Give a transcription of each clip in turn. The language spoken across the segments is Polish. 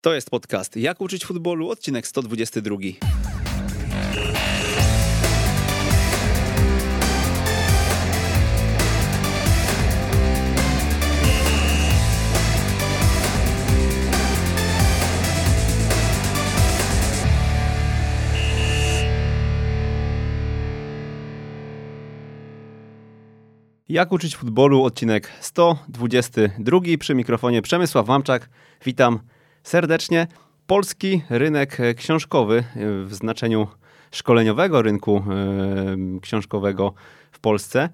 To jest podcast Jak uczyć futbolu, odcinek 122. Jak uczyć futbolu, odcinek 122. Przy mikrofonie Przemysław Mamczak. Witam serdecznie. Polski rynek książkowy e, w znaczeniu szkoleniowego rynku e, książkowego w Polsce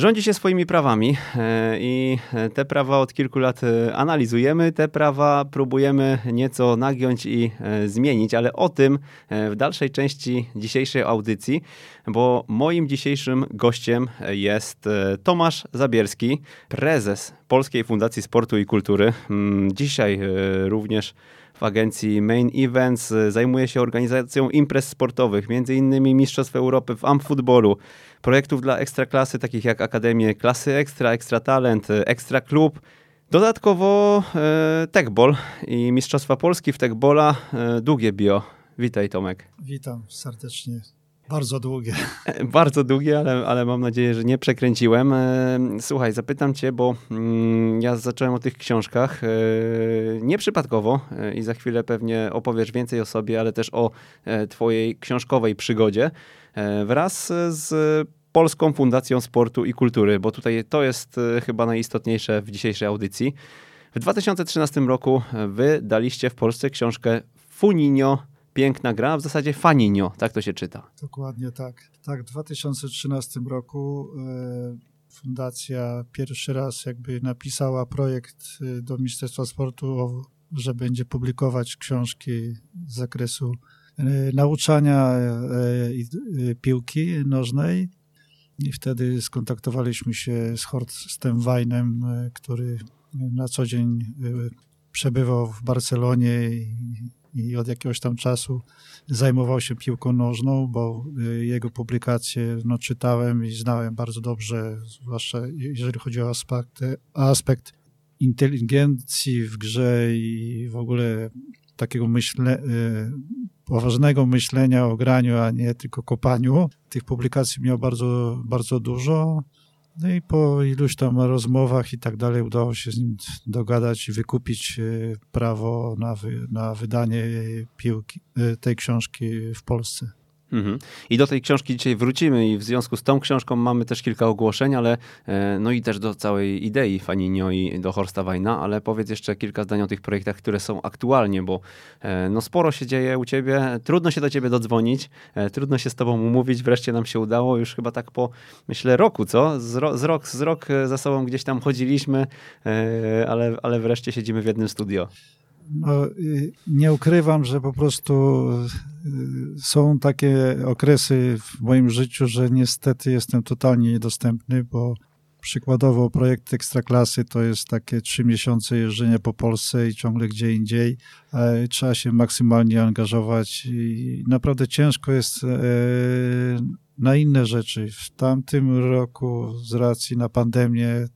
rządzi się swoimi prawami e, i te prawa od kilku lat analizujemy. Te prawa próbujemy nieco nagiąć i zmienić, ale o tym w dalszej części dzisiejszej audycji, bo moim dzisiejszym gościem jest Tomasz Zabierski, prezes Polskiej Fundacji Sportu i Kultury. Mm, dzisiaj również w agencji Main Events. Zajmuje się organizacją imprez sportowych, m.in. Mistrzostw Europy w amfootballu, projektów dla ekstraklasy, takich jak Akademie Klasy Ekstra, Ekstra Talent, Ekstra Klub. Dodatkowo e, Techball i Mistrzostwa Polski w Techbola, e, długie bio. Witaj Tomek. Witam serdecznie. Bardzo długie. Bardzo długie, ale, ale mam nadzieję, że nie przekręciłem. E, słuchaj, zapytam cię, bo mm, ja zacząłem o tych książkach e, nieprzypadkowo e, i za chwilę pewnie opowiesz więcej o sobie, ale też o twojej książkowej przygodzie wraz z Polską Fundacją Sportu i Kultury, bo tutaj to jest chyba najistotniejsze w dzisiejszej audycji. W 2013 roku wydaliście w Polsce książkę Funinio piękna gra, w zasadzie faninio, tak to się czyta. Dokładnie tak. Tak, w 2013 roku e, fundacja pierwszy raz jakby napisała projekt e, do Ministerstwa Sportu, że będzie publikować książki z zakresu e, nauczania piłki nożnej. I wtedy skontaktowaliśmy się z Horstem Weinem, który na co dzień przebywał w Barcelonie i od jakiegoś tam czasu zajmował się piłką nożną, bo y, jego publikacje no, czytałem i znałem bardzo dobrze, zwłaszcza jeżeli chodzi o aspekt, aspekt inteligencji w grze i w ogóle takiego myśle, y, poważnego myślenia o graniu, a nie tylko kopaniu. Tych publikacji miał bardzo, bardzo dużo. No i po iluś tam rozmowach i tak dalej udało się z nim dogadać i wykupić e, prawo na, wy, na wydanie piłki, e, tej książki w Polsce. Mhm. I do tej książki dzisiaj wrócimy i w związku z tą książką mamy też kilka ogłoszeń, ale e, no i też do całej idei Faninio i do Horsta Wajna, ale powiedz jeszcze kilka zdań o tych projektach, które są aktualnie, bo e, no sporo się dzieje u ciebie, trudno się do ciebie dodzwonić, e, trudno się z tobą umówić, wreszcie nam się udało, już chyba tak po, myślę, roku, co? Z, ro, z rok, z rok za sobą gdzieś tam chodziliśmy, ale, ale wreszcie siedzimy w jednym studio. No, y, nie ukrywam, że po prostu y, są takie okresy w moim życiu, że niestety jestem totalnie niedostępny, bo przykładowo projekt Ekstraklasy to jest takie trzy miesiące jeżdżenia po Polsce i ciągle gdzie indziej. Trzeba się maksymalnie angażować i naprawdę ciężko jest e, na inne rzeczy. W tamtym roku z racji na pandemię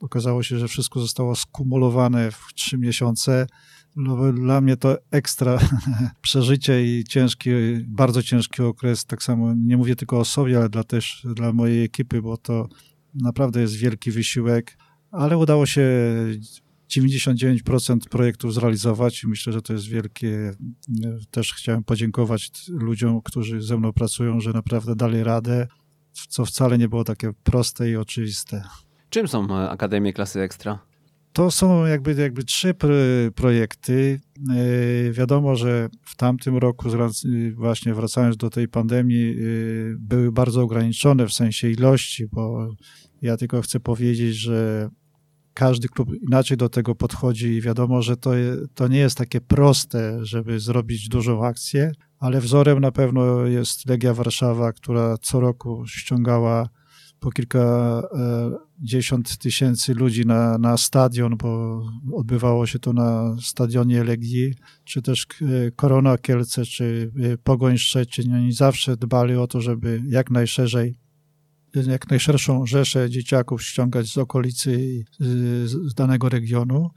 okazało się, że wszystko zostało skumulowane w trzy miesiące no, dla mnie to ekstra przeżycie i ciężki, bardzo ciężki okres. Tak samo nie mówię tylko o sobie, ale dla, też dla mojej ekipy, bo to naprawdę jest wielki wysiłek, ale udało się 99% projektów zrealizować i myślę, że to jest wielkie. Też chciałem podziękować ludziom, którzy ze mną pracują, że naprawdę dali radę, co wcale nie było takie proste i oczywiste. Czym są e, Akademie Klasy Ekstra? To są jakby, jakby trzy projekty. E, wiadomo, że w tamtym roku, właśnie wracając do tej pandemii, e, były bardzo ograniczone w sensie ilości, bo ja tylko chcę powiedzieć, że każdy klub inaczej do tego podchodzi i wiadomo, że to, to nie jest takie proste, żeby zrobić dużą akcję, ale wzorem na pewno jest Legia Warszawa, która co roku ściągała po kilka e, 50 tysięcy ludzi na, na stadion, bo odbywało się to na stadionie Legii, czy też e, Korona Kielce, czy e, Pogoń Szczecin. Oni zawsze dbali o to, żeby jak najszerzej jak najszerszą rzeszę dzieciaków ściągać z okolicy, e, z danego regionu.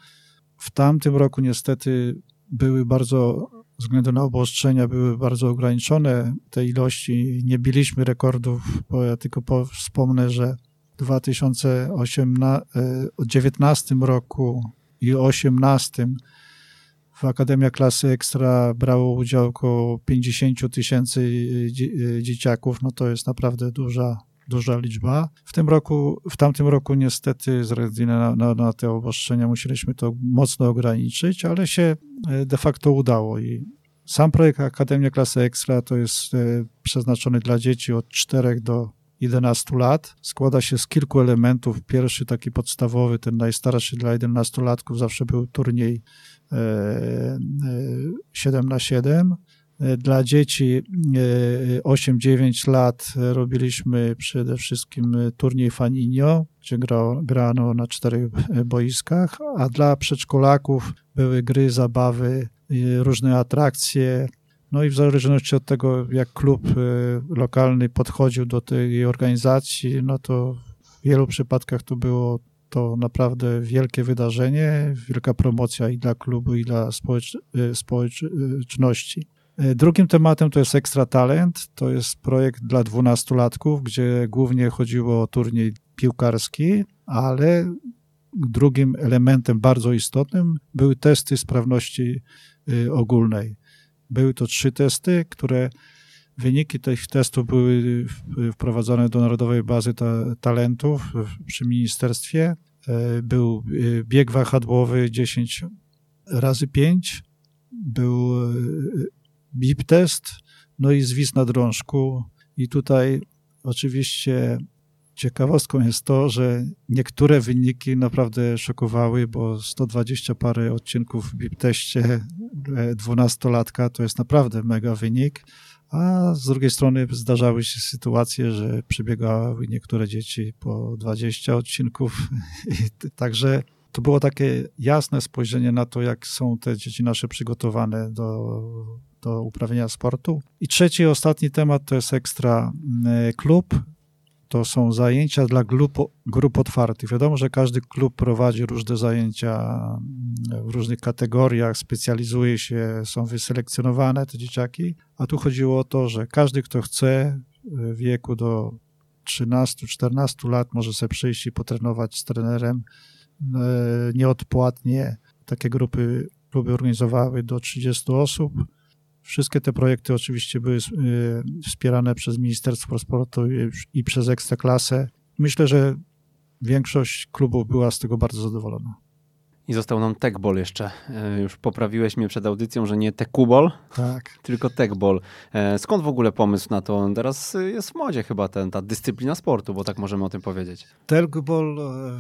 W tamtym roku niestety były bardzo, względu na obostrzenia, były bardzo ograniczone te ilości. Nie biliśmy rekordów, bo ja tylko wspomnę, że 2019 roku i 2018 w Akademia Klasy Ekstra brało udział około 50 tysięcy dzieciaków, no to jest naprawdę duża, duża liczba. W tym roku, w tamtym roku niestety z racji na, na, na te obostrzenia musieliśmy to mocno ograniczyć, ale się e, de facto udało i sam projekt Akademia Klasy Ekstra to jest e, przeznaczony dla dzieci od 4 do 11 lat. Składa się z kilku elementów. Pierwszy, taki podstawowy, ten najstarszy dla 11-latków, zawsze był turniej 7 e, na 7 E, dla dzieci 8-9 e, lat robiliśmy przede wszystkim turniej Faninio, gdzie grano na czterech boiskach, a dla przedszkolaków były gry, zabawy, różne atrakcje. No i w zależności od tego, jak klub e, lokalny podchodził do tej organizacji, no to w wielu przypadkach to było to naprawdę wielkie wydarzenie, wielka promocja i dla klubu, i dla społecz społeczności. E, drugim tematem to jest Extra Talent. To jest projekt dla dwunastolatków, gdzie głównie chodziło o turniej piłkarski, ale drugim elementem bardzo istotnym były testy sprawności y, ogólnej. Były to trzy testy, które wyniki tych testów były wprowadzone do Narodowej Bazy ta Talentów przy ministerstwie. E, był y, bieg wahadłowy 10 razy 5, był y, BIP test, no i zwis na drążku. I tutaj oczywiście ciekawostką jest to, że niektóre wyniki naprawdę szokowały, bo 120 parę odcinków w BIP teście 12-latka to jest naprawdę mega wynik. A z drugiej strony zdarzały się sytuacje, że przebiegały niektóre dzieci po 20 odcinków. Także to było takie jasne spojrzenie na to, jak są te dzieci nasze przygotowane do do uprawiania sportu. I trzeci, ostatni temat to jest ekstra mm, klub. To są zajęcia dla grup, grup otwartych. Wiadomo, że każdy klub prowadzi różne zajęcia w różnych kategoriach, specjalizuje się, są wyselekcjonowane te dzieciaki, a tu chodziło o to, że każdy, kto chce w wieku do 13-14 lat może sobie przyjść i potrenować z trenerem e, nieodpłatnie. Takie grupy kluby organizowały do 30 osób. Wszystkie te projekty oczywiście były y, wspierane przez Ministerstwo Sportu i przez Ekstraklasę. Myślę, że większość klubów była z tego bardzo zadowolona. I został nam tekbol jeszcze. E, już poprawiłeś mnie przed audycją, że nie tekubol, tak. tylko tekbol. E, skąd w ogóle pomysł na to? Teraz jest w modzie chyba ten, ta dyscyplina sportu, bo tak możemy o tym powiedzieć. Tekbol e,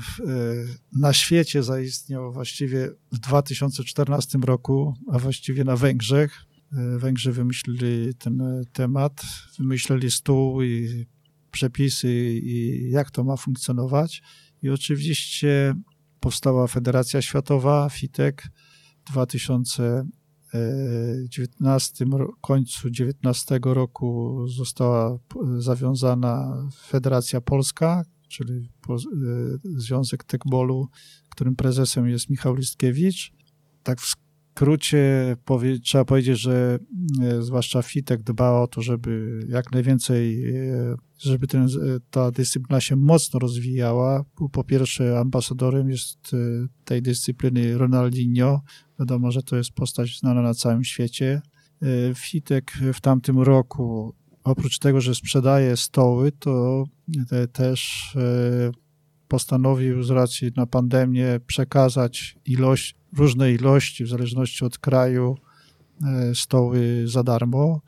na świecie zaistniał właściwie w 2014 roku, a właściwie na Węgrzech. E, Węgrzy wymyślili ten e, temat, wymyślili stół i przepisy i jak to ma funkcjonować. I oczywiście powstała Federacja Światowa, FITEK w 2019 końcu 19 roku została zawiązana Federacja Polska, czyli e, Związek Tekbolu, którym prezesem jest Michał Listkiewicz. Tak w skrócie powie, trzeba powiedzieć, że e, zwłaszcza FITEK dba o to, żeby jak najwięcej, e, żeby ten, e, ta dyscyplina się mocno rozwijała. Po pierwsze, ambasadorem jest tej dyscypliny Ronaldinho. Wiadomo, że to jest postać znana na całym świecie. FITEK w tamtym roku, oprócz tego, że sprzedaje stoły, to też postanowił z racji na pandemię przekazać ilość różne ilości, w zależności od kraju, e, stoły za darmo.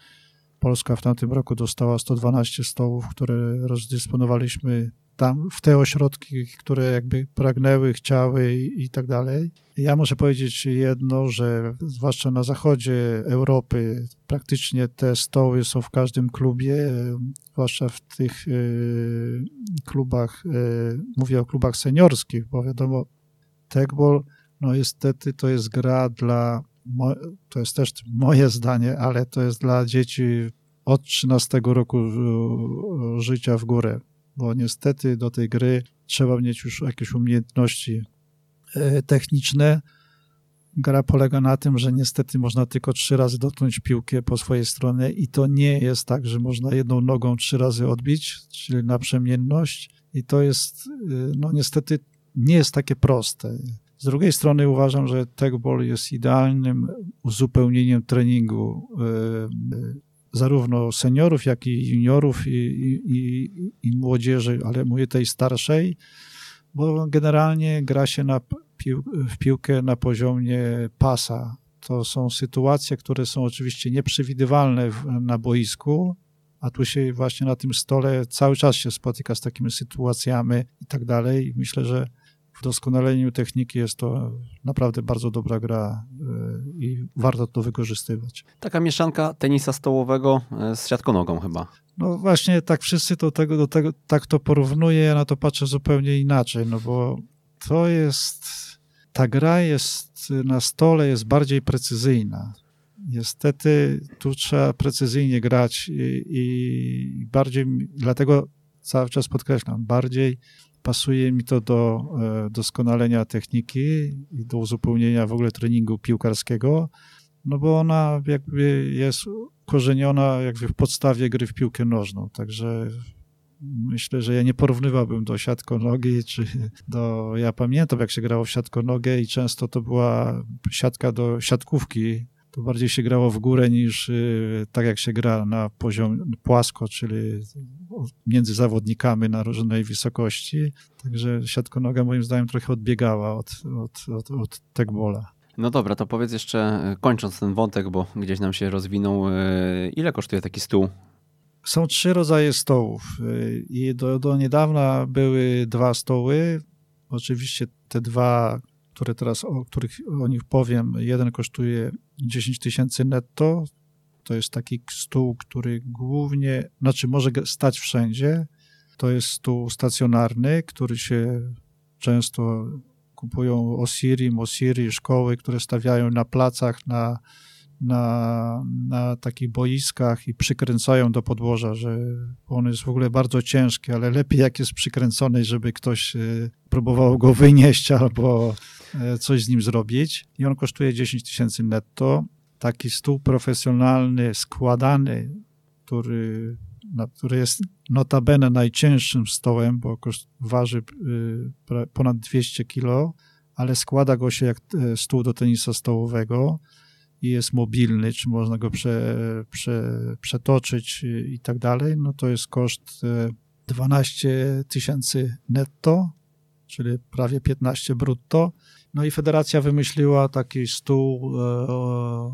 Polska w tamtym roku dostała 112 stołów, które rozdysponowaliśmy tam, w te ośrodki, które jakby pragnęły, chciały i, tak dalej. Ja muszę powiedzieć jedno, że zwłaszcza na zachodzie Europy praktycznie te stoły są w każdym klubie, zwłaszcza w tych y, klubach, mówię o klubach seniorskich, bo wiadomo, tekbol no niestety to jest gra dla, to jest też moje zdanie, ale to jest dla dzieci od 13 roku życia w górę, bo niestety do tej gry trzeba mieć już jakieś umiejętności e, techniczne. gra polega na tym, że niestety można tylko trzy razy dotknąć piłkę po swojej stronie i to nie jest tak, że można jedną nogą trzy razy odbić, czyli naprzemienność i to jest, y, no niestety nie jest takie proste. Z drugiej strony uważam, że tegball jest idealnym uzupełnieniem treningu y, zarówno seniorów, jak i juniorów i, i, i młodzieży, ale mówię tej starszej, bo generalnie gra się na pił w piłkę na poziomie pasa. To są sytuacje, które są oczywiście nieprzewidywalne w, na boisku, a tu się właśnie na tym stole cały czas się spotyka z takimi sytuacjami i tak dalej. Myślę, że w doskonaleniu techniki jest to naprawdę bardzo dobra gra e, i warto to wykorzystywać. Taka mieszanka tenisa stołowego e, z siatkonogą chyba. No właśnie tak wszyscy to tego, do tego tak to porównuje, ja na to patrzę zupełnie inaczej, no bo to jest, ta gra jest na stole jest bardziej precyzyjna. Niestety tu trzeba precyzyjnie grać i, i bardziej, dlatego cały czas podkreślam, bardziej pasuje mi to do e, doskonalenia techniki i do uzupełnienia w ogóle treningu piłkarskiego, no bo ona jakby jest korzeniona jakby w podstawie gry w piłkę nożną, także myślę, że ja nie porównywałbym do siatkonogi, czy do, ja pamiętam jak się grało w siatkonogę i często to była siatka do siatkówki, to bardziej się grało w górę niż y, tak jak się gra na poziom płasko, czyli między zawodnikami na różnej wysokości. Także siatkonoga moim zdaniem trochę odbiegała od, od, od, od tekbola. No dobra, to powiedz jeszcze, y, kończąc ten wątek, bo gdzieś nam się rozwinął, y, ile kosztuje taki stół? Są trzy rodzaje stołów i do, do niedawna były dwa stoły. Oczywiście te dwa które teraz, o których o nich powiem, jeden kosztuje 10 tysięcy netto. To jest taki stół, który głównie, znaczy może stać wszędzie. To jest stół stacjonarny, który się często kupują Osiri, Mosiri, szkoły, które stawiają na placach, na, na, na takich boiskach i przykręcają do podłoża, że on jest w ogóle bardzo ciężki, ale lepiej jak jest przykręcony, żeby ktoś e, próbował go wynieść albo E, coś z nim zrobić i on kosztuje 10 tysięcy netto. Taki stół profesjonalny, składany, który, który jest notabene najcięższym stołem, bo koszt, waży y, ponad 200 kilo, ale składa go się jak e, stół do tenisa stołowego i jest mobilny, czy można go prze, prze, przetoczyć i tak dalej, no to jest koszt 12 tysięcy netto, czyli prawie 15 brutto. No i federacja wymyśliła taki stół e,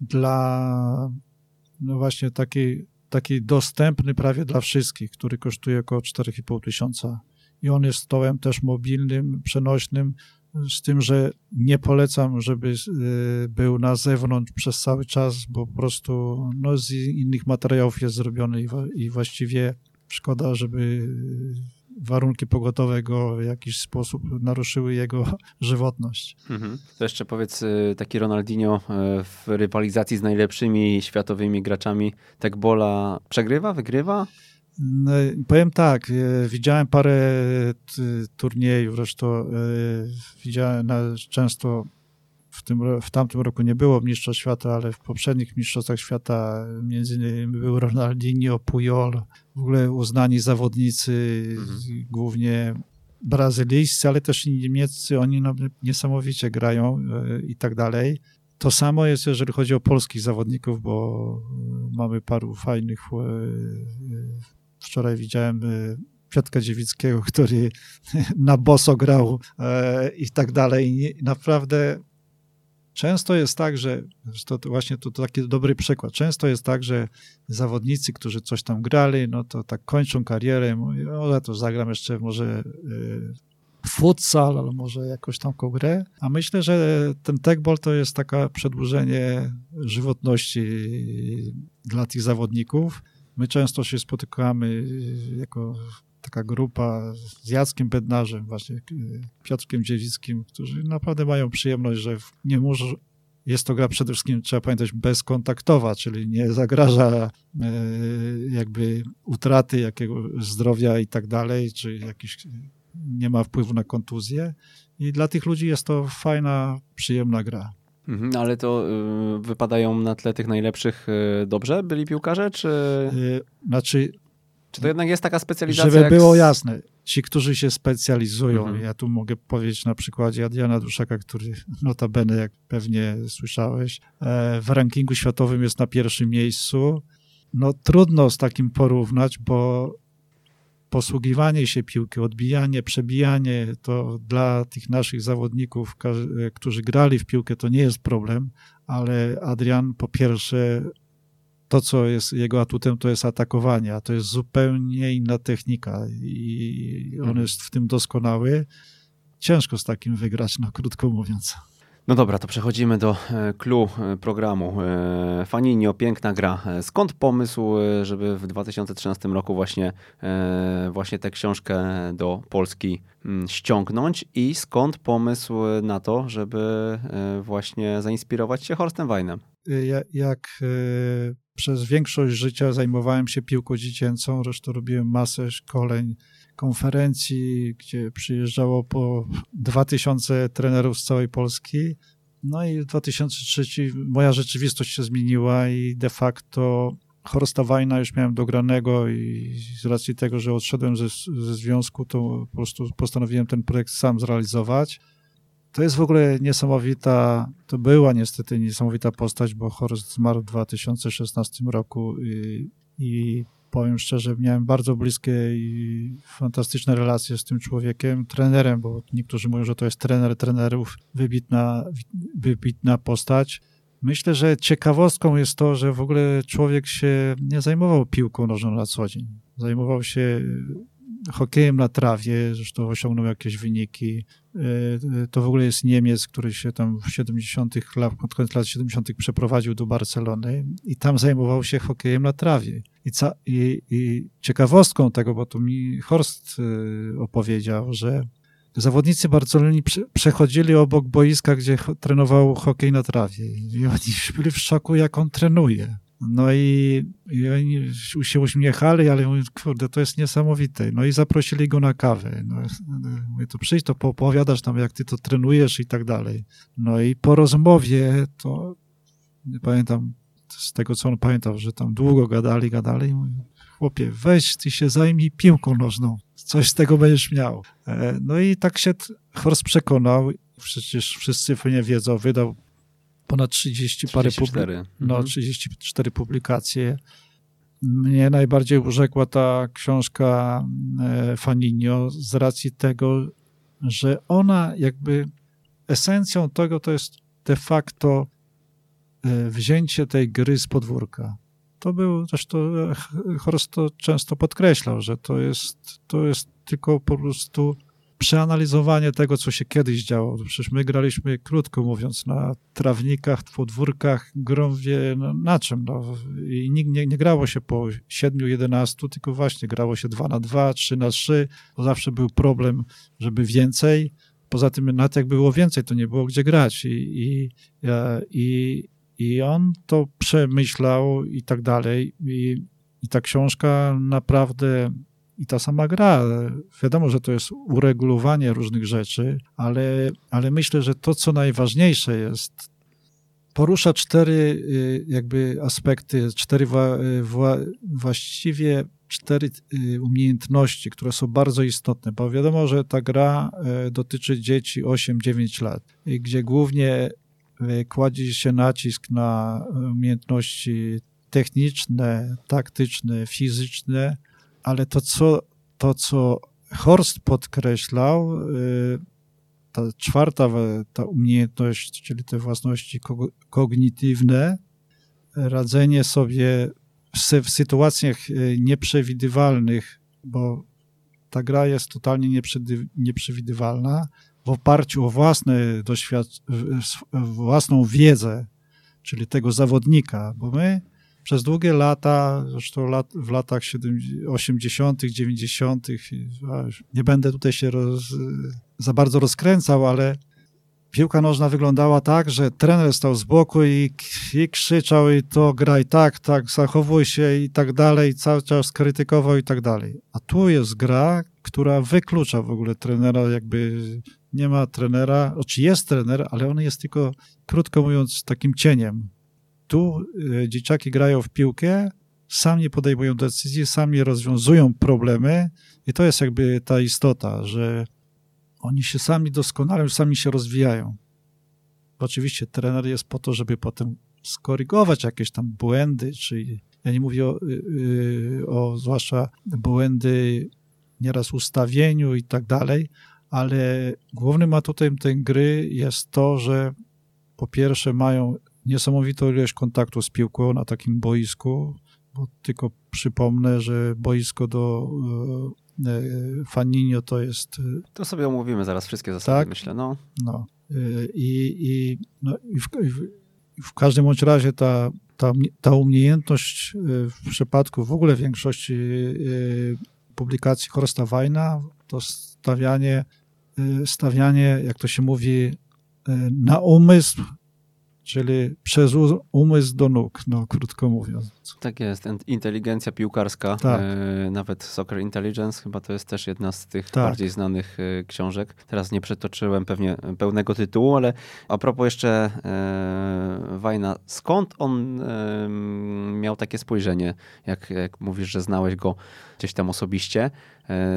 dla no właśnie taki, taki dostępny prawie dla wszystkich, który kosztuje około 4,5 tysiąca. I on jest stołem też mobilnym, przenośnym, z tym, że nie polecam, żeby e, był na zewnątrz przez cały czas, bo po prostu no, z innych materiałów jest zrobiony i, i właściwie szkoda, żeby warunki pogotowe go w jakiś sposób naruszyły jego żywotność. Mhm. To jeszcze powiedz, y, taki Ronaldinho y, w rywalizacji z najlepszymi światowymi graczami Tekbola przegrywa, wygrywa? No, powiem tak, y, widziałem parę turniejów, zresztą widziałem często w, tym, w tamtym roku nie było Mistrzostw Świata, ale w poprzednich Mistrzostwach Świata między innymi był Ronaldinho, Puyol, w ogóle uznani zawodnicy, mhm. głównie brazylijscy, ale też i niemieccy, oni no, niesamowicie grają e, i tak dalej. To samo jest, jeżeli chodzi o polskich zawodników, bo e, mamy paru fajnych. E, wczoraj widziałem Piotka Dziewickiego, który na boso grał i tak dalej. Naprawdę Często jest tak, że to, właśnie to, to, taki dobry przykład. Często jest tak, że zawodnicy, którzy coś tam grali, no to tak kończą karierę, mówią, o, ja to zagram jeszcze może y, futsal, albo może jakąś tam grę. A myślę, że ten techball to jest taka przedłużenie żywotności dla tych zawodników. My często się spotykamy jako taka grupa z Jackiem Bednarzem, właśnie Piotrkiem Dziewickim, którzy naprawdę mają przyjemność, że nie może, jest to gra przede wszystkim, trzeba pamiętać, bezkontaktowa, czyli nie zagraża e, jakby utraty jakiego zdrowia i tak dalej, czy jakiś nie ma wpływu na kontuzję i dla tych ludzi jest to fajna, przyjemna gra. Mhm, ale to y, wypadają na tle tych najlepszych y, dobrze byli piłkarze, czy... Y, znaczy... Czy to jednak jest taka specjalizacja? Żeby było jasne, ci, którzy się specjalizują, mhm. ja tu mogę powiedzieć na przykładzie Adriana Duszaka, który notabene, jak pewnie słyszałeś, e, w rankingu światowym jest na pierwszym miejscu. No trudno z takim porównać, bo posługiwanie się piłki, odbijanie, przebijanie, to dla tych naszych zawodników, którzy grali w piłkę, to nie jest problem, ale Adrian po pierwsze to, co jest jego atutem, to jest atakowanie, a to jest zupełnie inna technika i on mhm. jest w tym doskonały. Ciężko z takim wygrać, no krótko mówiąc. No dobra, to przechodzimy do e, clue e, programu. E, Faninio, piękna gra. Skąd pomysł, żeby w 2013 roku właśnie, właśnie tę książkę do Polski mm, ściągnąć i skąd pomysł na to, żeby właśnie zainspirować się Horstem Weinem? Jak przez większość życia zajmowałem się piłką dziecięcą, zresztą robiłem masę szkoleń, konferencji, gdzie przyjeżdżało po 2000 trenerów z całej Polski. No i w 2003 moja rzeczywistość się zmieniła i de facto Horsta Wajna już miałem dogranego i z racji tego, że odszedłem ze, ze związku, to po prostu postanowiłem ten projekt sam zrealizować. To jest w ogóle niesamowita, to była niestety niesamowita postać, bo Horst zmarł w 2016 roku i, i powiem szczerze, miałem bardzo bliskie i fantastyczne relacje z tym człowiekiem, trenerem, bo niektórzy mówią, że to jest trener trenerów, wybitna, wybitna postać. Myślę, że ciekawostką jest to, że w ogóle człowiek się nie zajmował piłką nożną na co dzień. Zajmował się hokejem na trawie, zresztą osiągnął jakieś wyniki. E, to w ogóle jest Niemiec, który się tam w 70. lat, pod koniec lat 70. przeprowadził do Barcelony i tam zajmował się hokejem na trawie. I, ca, i, i ciekawostką tego, bo tu mi Horst e, opowiedział, że zawodnicy Barcelony przechodzili obok boiska, gdzie trenował hokej na trawie i oni byli w szoku, jak on trenuje. No i, i oni się uśmiechali, ale mówię, kurde, to jest niesamowite. No i zaprosili go na kawę. No, mówię, to przyjdź, to poopowiadasz tam, jak ty to trenujesz i tak dalej. No i po rozmowie to, nie pamiętam, z tego co on pamiętał, że tam długo gadali, gadali i mówię, chłopie, weź, ty się zajmij piłką nożną, coś z tego będziesz miał. E, no i tak się Horst przekonał, przecież wszyscy pewnie wiedzą, wydał ponad 30 parę publikacji. No, 34 mhm. publikacje. Mnie najbardziej urzekła ta książka e, Faninio z racji tego, że ona jakby esencją tego to jest de facto wzięcie tej gry z podwórka. To był, zresztą e, Horst to często podkreślał, że to jest, to jest tylko po prostu przeanalizowanie tego, co się kiedyś działo. Przecież my graliśmy, krótko mówiąc, na trawnikach, podwórkach, grąwie, no, na czym? No, I nikt nie, nie grało się po 7-11, tylko właśnie grało się 2 na 2, 3 na 3, bo zawsze był problem, żeby więcej. Poza tym, nawet jak było więcej, to nie było gdzie grać. I, i, i, i on to przemyślał i tak dalej. I, i ta książka naprawdę i ta sama gra. Wiadomo, że to jest uregulowanie różnych rzeczy, ale, ale myślę, że to, co najważniejsze jest, porusza cztery y, jakby aspekty, cztery y, właściwie cztery y, umiejętności, które są bardzo istotne, bo wiadomo, że ta gra dotyczy dzieci 8-9 lat, gdzie głównie kładzie się nacisk na umiejętności techniczne, taktyczne, fizyczne, ale to, co, to, co Horst podkreślał, y, ta czwarta ta umiejętność, czyli te własności kognitywne, radzenie sobie w sytuacjach y, nieprzewidywalnych, bo ta gra jest totalnie nieprzewidywalna, w oparciu o własne doświadczenie, własną wiedzę, czyli tego zawodnika, bo my przez długie lata, zresztą lat, w latach 80., 90., nie będę tutaj się roz, za bardzo rozkręcał, ale piłka nożna wyglądała tak, że trener stał z boku i, i krzyczał i to graj tak, tak, zachowuj się i tak dalej, cały czas krytykował i tak dalej. A tu jest gra, która wyklucza w ogóle trenera, jakby nie ma trenera, znaczy jest trener, ale on jest tylko, krótko mówiąc, takim cieniem. Tu y, dzieciaki grają w piłkę, sami podejmują decyzje, sami rozwiązują problemy i to jest jakby ta istota, że oni się sami doskonale, sami się rozwijają. Oczywiście trener jest po to, żeby potem skorygować jakieś tam błędy, czy ja nie mówię o, yy, o zwłaszcza błędy nieraz ustawieniu i tak dalej, ale głównym atutem tej gry jest to, że po pierwsze mają niesamowitą ilość kontaktu z piłką na takim boisku, bo tylko przypomnę, że boisko do e, Faninio to jest... E, to sobie omówimy zaraz wszystkie zasady, tak? myślę. No. no. I, i, no, i, w, w każdym bądź razie ta, ta, ta umiejętność w przypadku w ogóle większości publikacji Horsta Weina to stawianie, stawianie, jak to się mówi, na umysł czyli przez umysł do nóg, no krótko mówiąc. Tak jest, inteligencja piłkarska, tak. e, nawet Soccer Intelligence, chyba to jest też jedna z tych tak. bardziej znanych e, książek. Teraz nie przetoczyłem pewnie pełnego tytułu, ale a propos jeszcze e, Wajna, skąd on miał takie spojrzenie, jak, jak mówisz, że znałeś go gdzieś tam osobiście,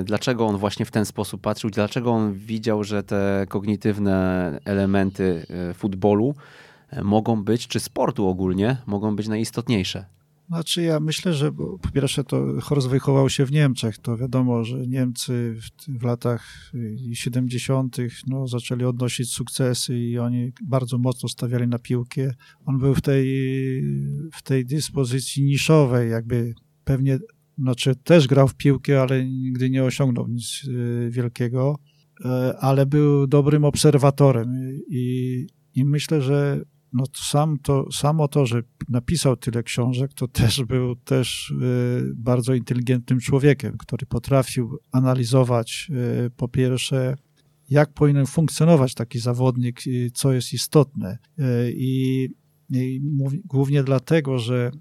dlaczego on właśnie w ten sposób patrzył, dlaczego on widział, że te kognitywne elementy futbolu mogą być, czy sportu ogólnie, mogą być najistotniejsze? Znaczy ja myślę, że po pierwsze to Horst wychował się w Niemczech. To wiadomo, że Niemcy w, w latach 70. No, zaczęli odnosić sukcesy i oni bardzo mocno stawiali na piłkę. On był w tej, w tej dyspozycji niszowej, jakby pewnie, znaczy też grał w piłkę, ale nigdy nie osiągnął nic y, wielkiego, e, ale był dobrym obserwatorem i, i myślę, że no sam to, samo to, że napisał tyle książek, to też był też y, bardzo inteligentnym człowiekiem, który potrafił analizować y, po pierwsze, jak powinien funkcjonować taki zawodnik, co jest istotne. Y, I, i głównie dlatego, że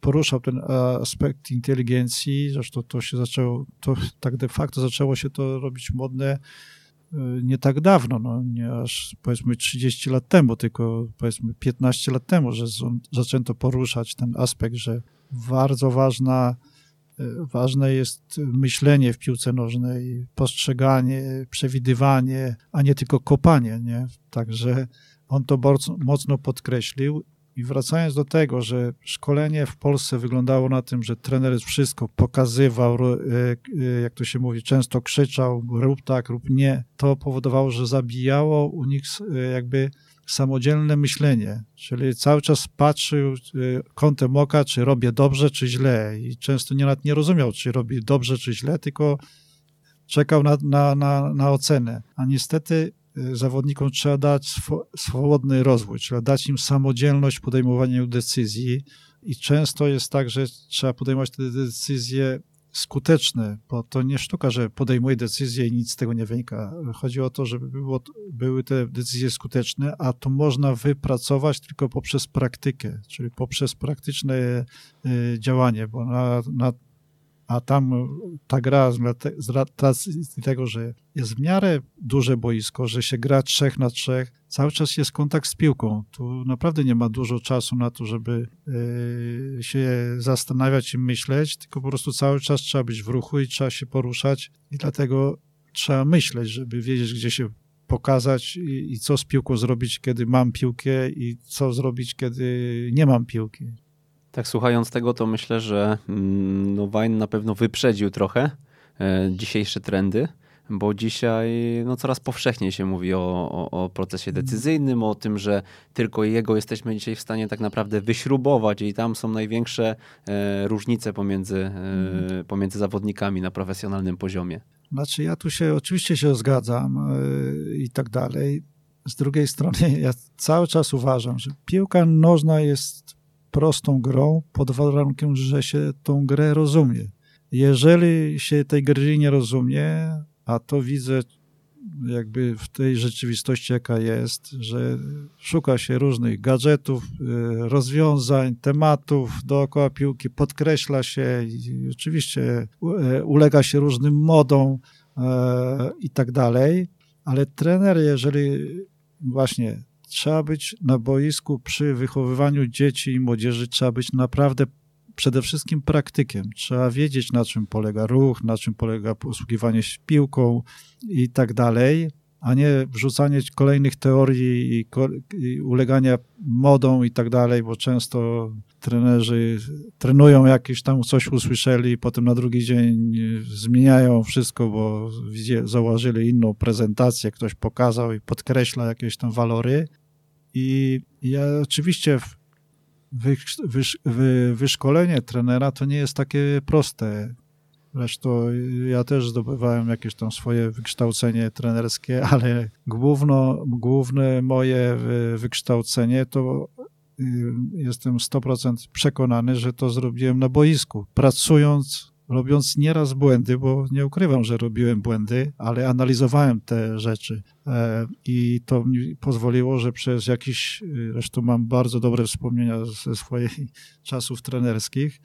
poruszał ten aspekt inteligencji, zresztą to się zaczęło, to tak de facto zaczęło się to robić modne nie tak dawno, no nie aż powiedzmy 30 lat temu, tylko powiedzmy 15 lat temu, że zaczęto poruszać ten aspekt, że bardzo ważna, e, ważne jest myślenie w piłce nożnej, postrzeganie, przewidywanie, a nie tylko kopanie, nie? Także on to bardzo mocno podkreślił i wracając do tego, że szkolenie w Polsce wyglądało na tym, że trener wszystko pokazywał, e, e, jak to się mówi, często krzyczał, rób tak, rób nie, to powodowało, że zabijało u nich e, jakby samodzielne myślenie, czyli cały czas patrzył kątem oka, czy robię dobrze, czy źle. I często nie, nie rozumiał, czy robi dobrze, czy źle, tylko czekał na, na, na, na ocenę. A niestety zawodnikom trzeba dać swobodny rozwój, trzeba dać im samodzielność w podejmowaniu decyzji i często jest tak, że trzeba podejmować te decyzje skuteczne, bo to nie sztuka, że podejmuje decyzję i nic z tego nie wynika. Chodzi o to, żeby było, były te decyzje skuteczne, a to można wypracować tylko poprzez praktykę, czyli poprzez praktyczne y, działanie, bo na, na a tam ta gra z racji tego, że jest w miarę duże boisko, że się gra trzech na trzech, cały czas jest kontakt z piłką. Tu naprawdę nie ma dużo czasu na to, żeby y, się zastanawiać i myśleć, tylko po prostu cały czas trzeba być w ruchu i trzeba się poruszać i dlatego trzeba myśleć, żeby wiedzieć, gdzie się pokazać i, i co z piłką zrobić, kiedy mam piłkę i co zrobić, kiedy nie mam piłki. Tak, słuchając tego, to myślę, że mm, no, Wine na pewno wyprzedził trochę e, dzisiejsze trendy, bo dzisiaj no, coraz powszechniej się mówi o, o, o, procesie mhm. decyzyjnym, o tym, że tylko jego jesteśmy dzisiaj w stanie tak naprawdę wyśrubować i tam są największe e, różnice pomiędzy, e, mhm. pomiędzy zawodnikami na profesjonalnym poziomie. Znaczy ja tu się oczywiście się zgadzam e, i tak dalej. Z drugiej strony ja cały czas uważam, że piłka nożna jest prostą grą pod warunkiem, że się tą grę rozumie. Jeżeli się tej gry nie rozumie, a to widzę jakby w tej rzeczywistości, jaka jest, że szuka się różnych gadżetów, y, rozwiązań, tematów dookoła piłki, podkreśla się i oczywiście y, ulega się różnym modom i tak dalej, ale trener, jeżeli właśnie trzeba być na boisku przy wychowywaniu dzieci i młodzieży, trzeba być naprawdę przede wszystkim praktykiem. Trzeba wiedzieć, na czym polega ruch, na czym polega posługiwanie się piłką i tak dalej, a nie wrzucanie kolejnych teorii i, i ulegania modą i tak dalej, bo często trenerzy trenują jakieś tam coś usłyszeli i potem na drugi dzień zmieniają wszystko, bo założyli inną prezentację, ktoś pokazał i podkreśla jakieś tam walory. I ja oczywiście wyszkolenie trenera to nie jest takie proste. Zresztą ja też zdobywałem jakieś tam swoje wykształcenie trenerskie, ale główno, główne moje wykształcenie to y, jestem 100% przekonany, że to zrobiłem na boisku, pracując robiąc nieraz błędy, bo nie ukrywam, że robiłem błędy, ale analizowałem te rzeczy e, i to mi pozwoliło, że przez jakiś, zresztą mam bardzo dobre wspomnienia ze swoich czasów trenerskich,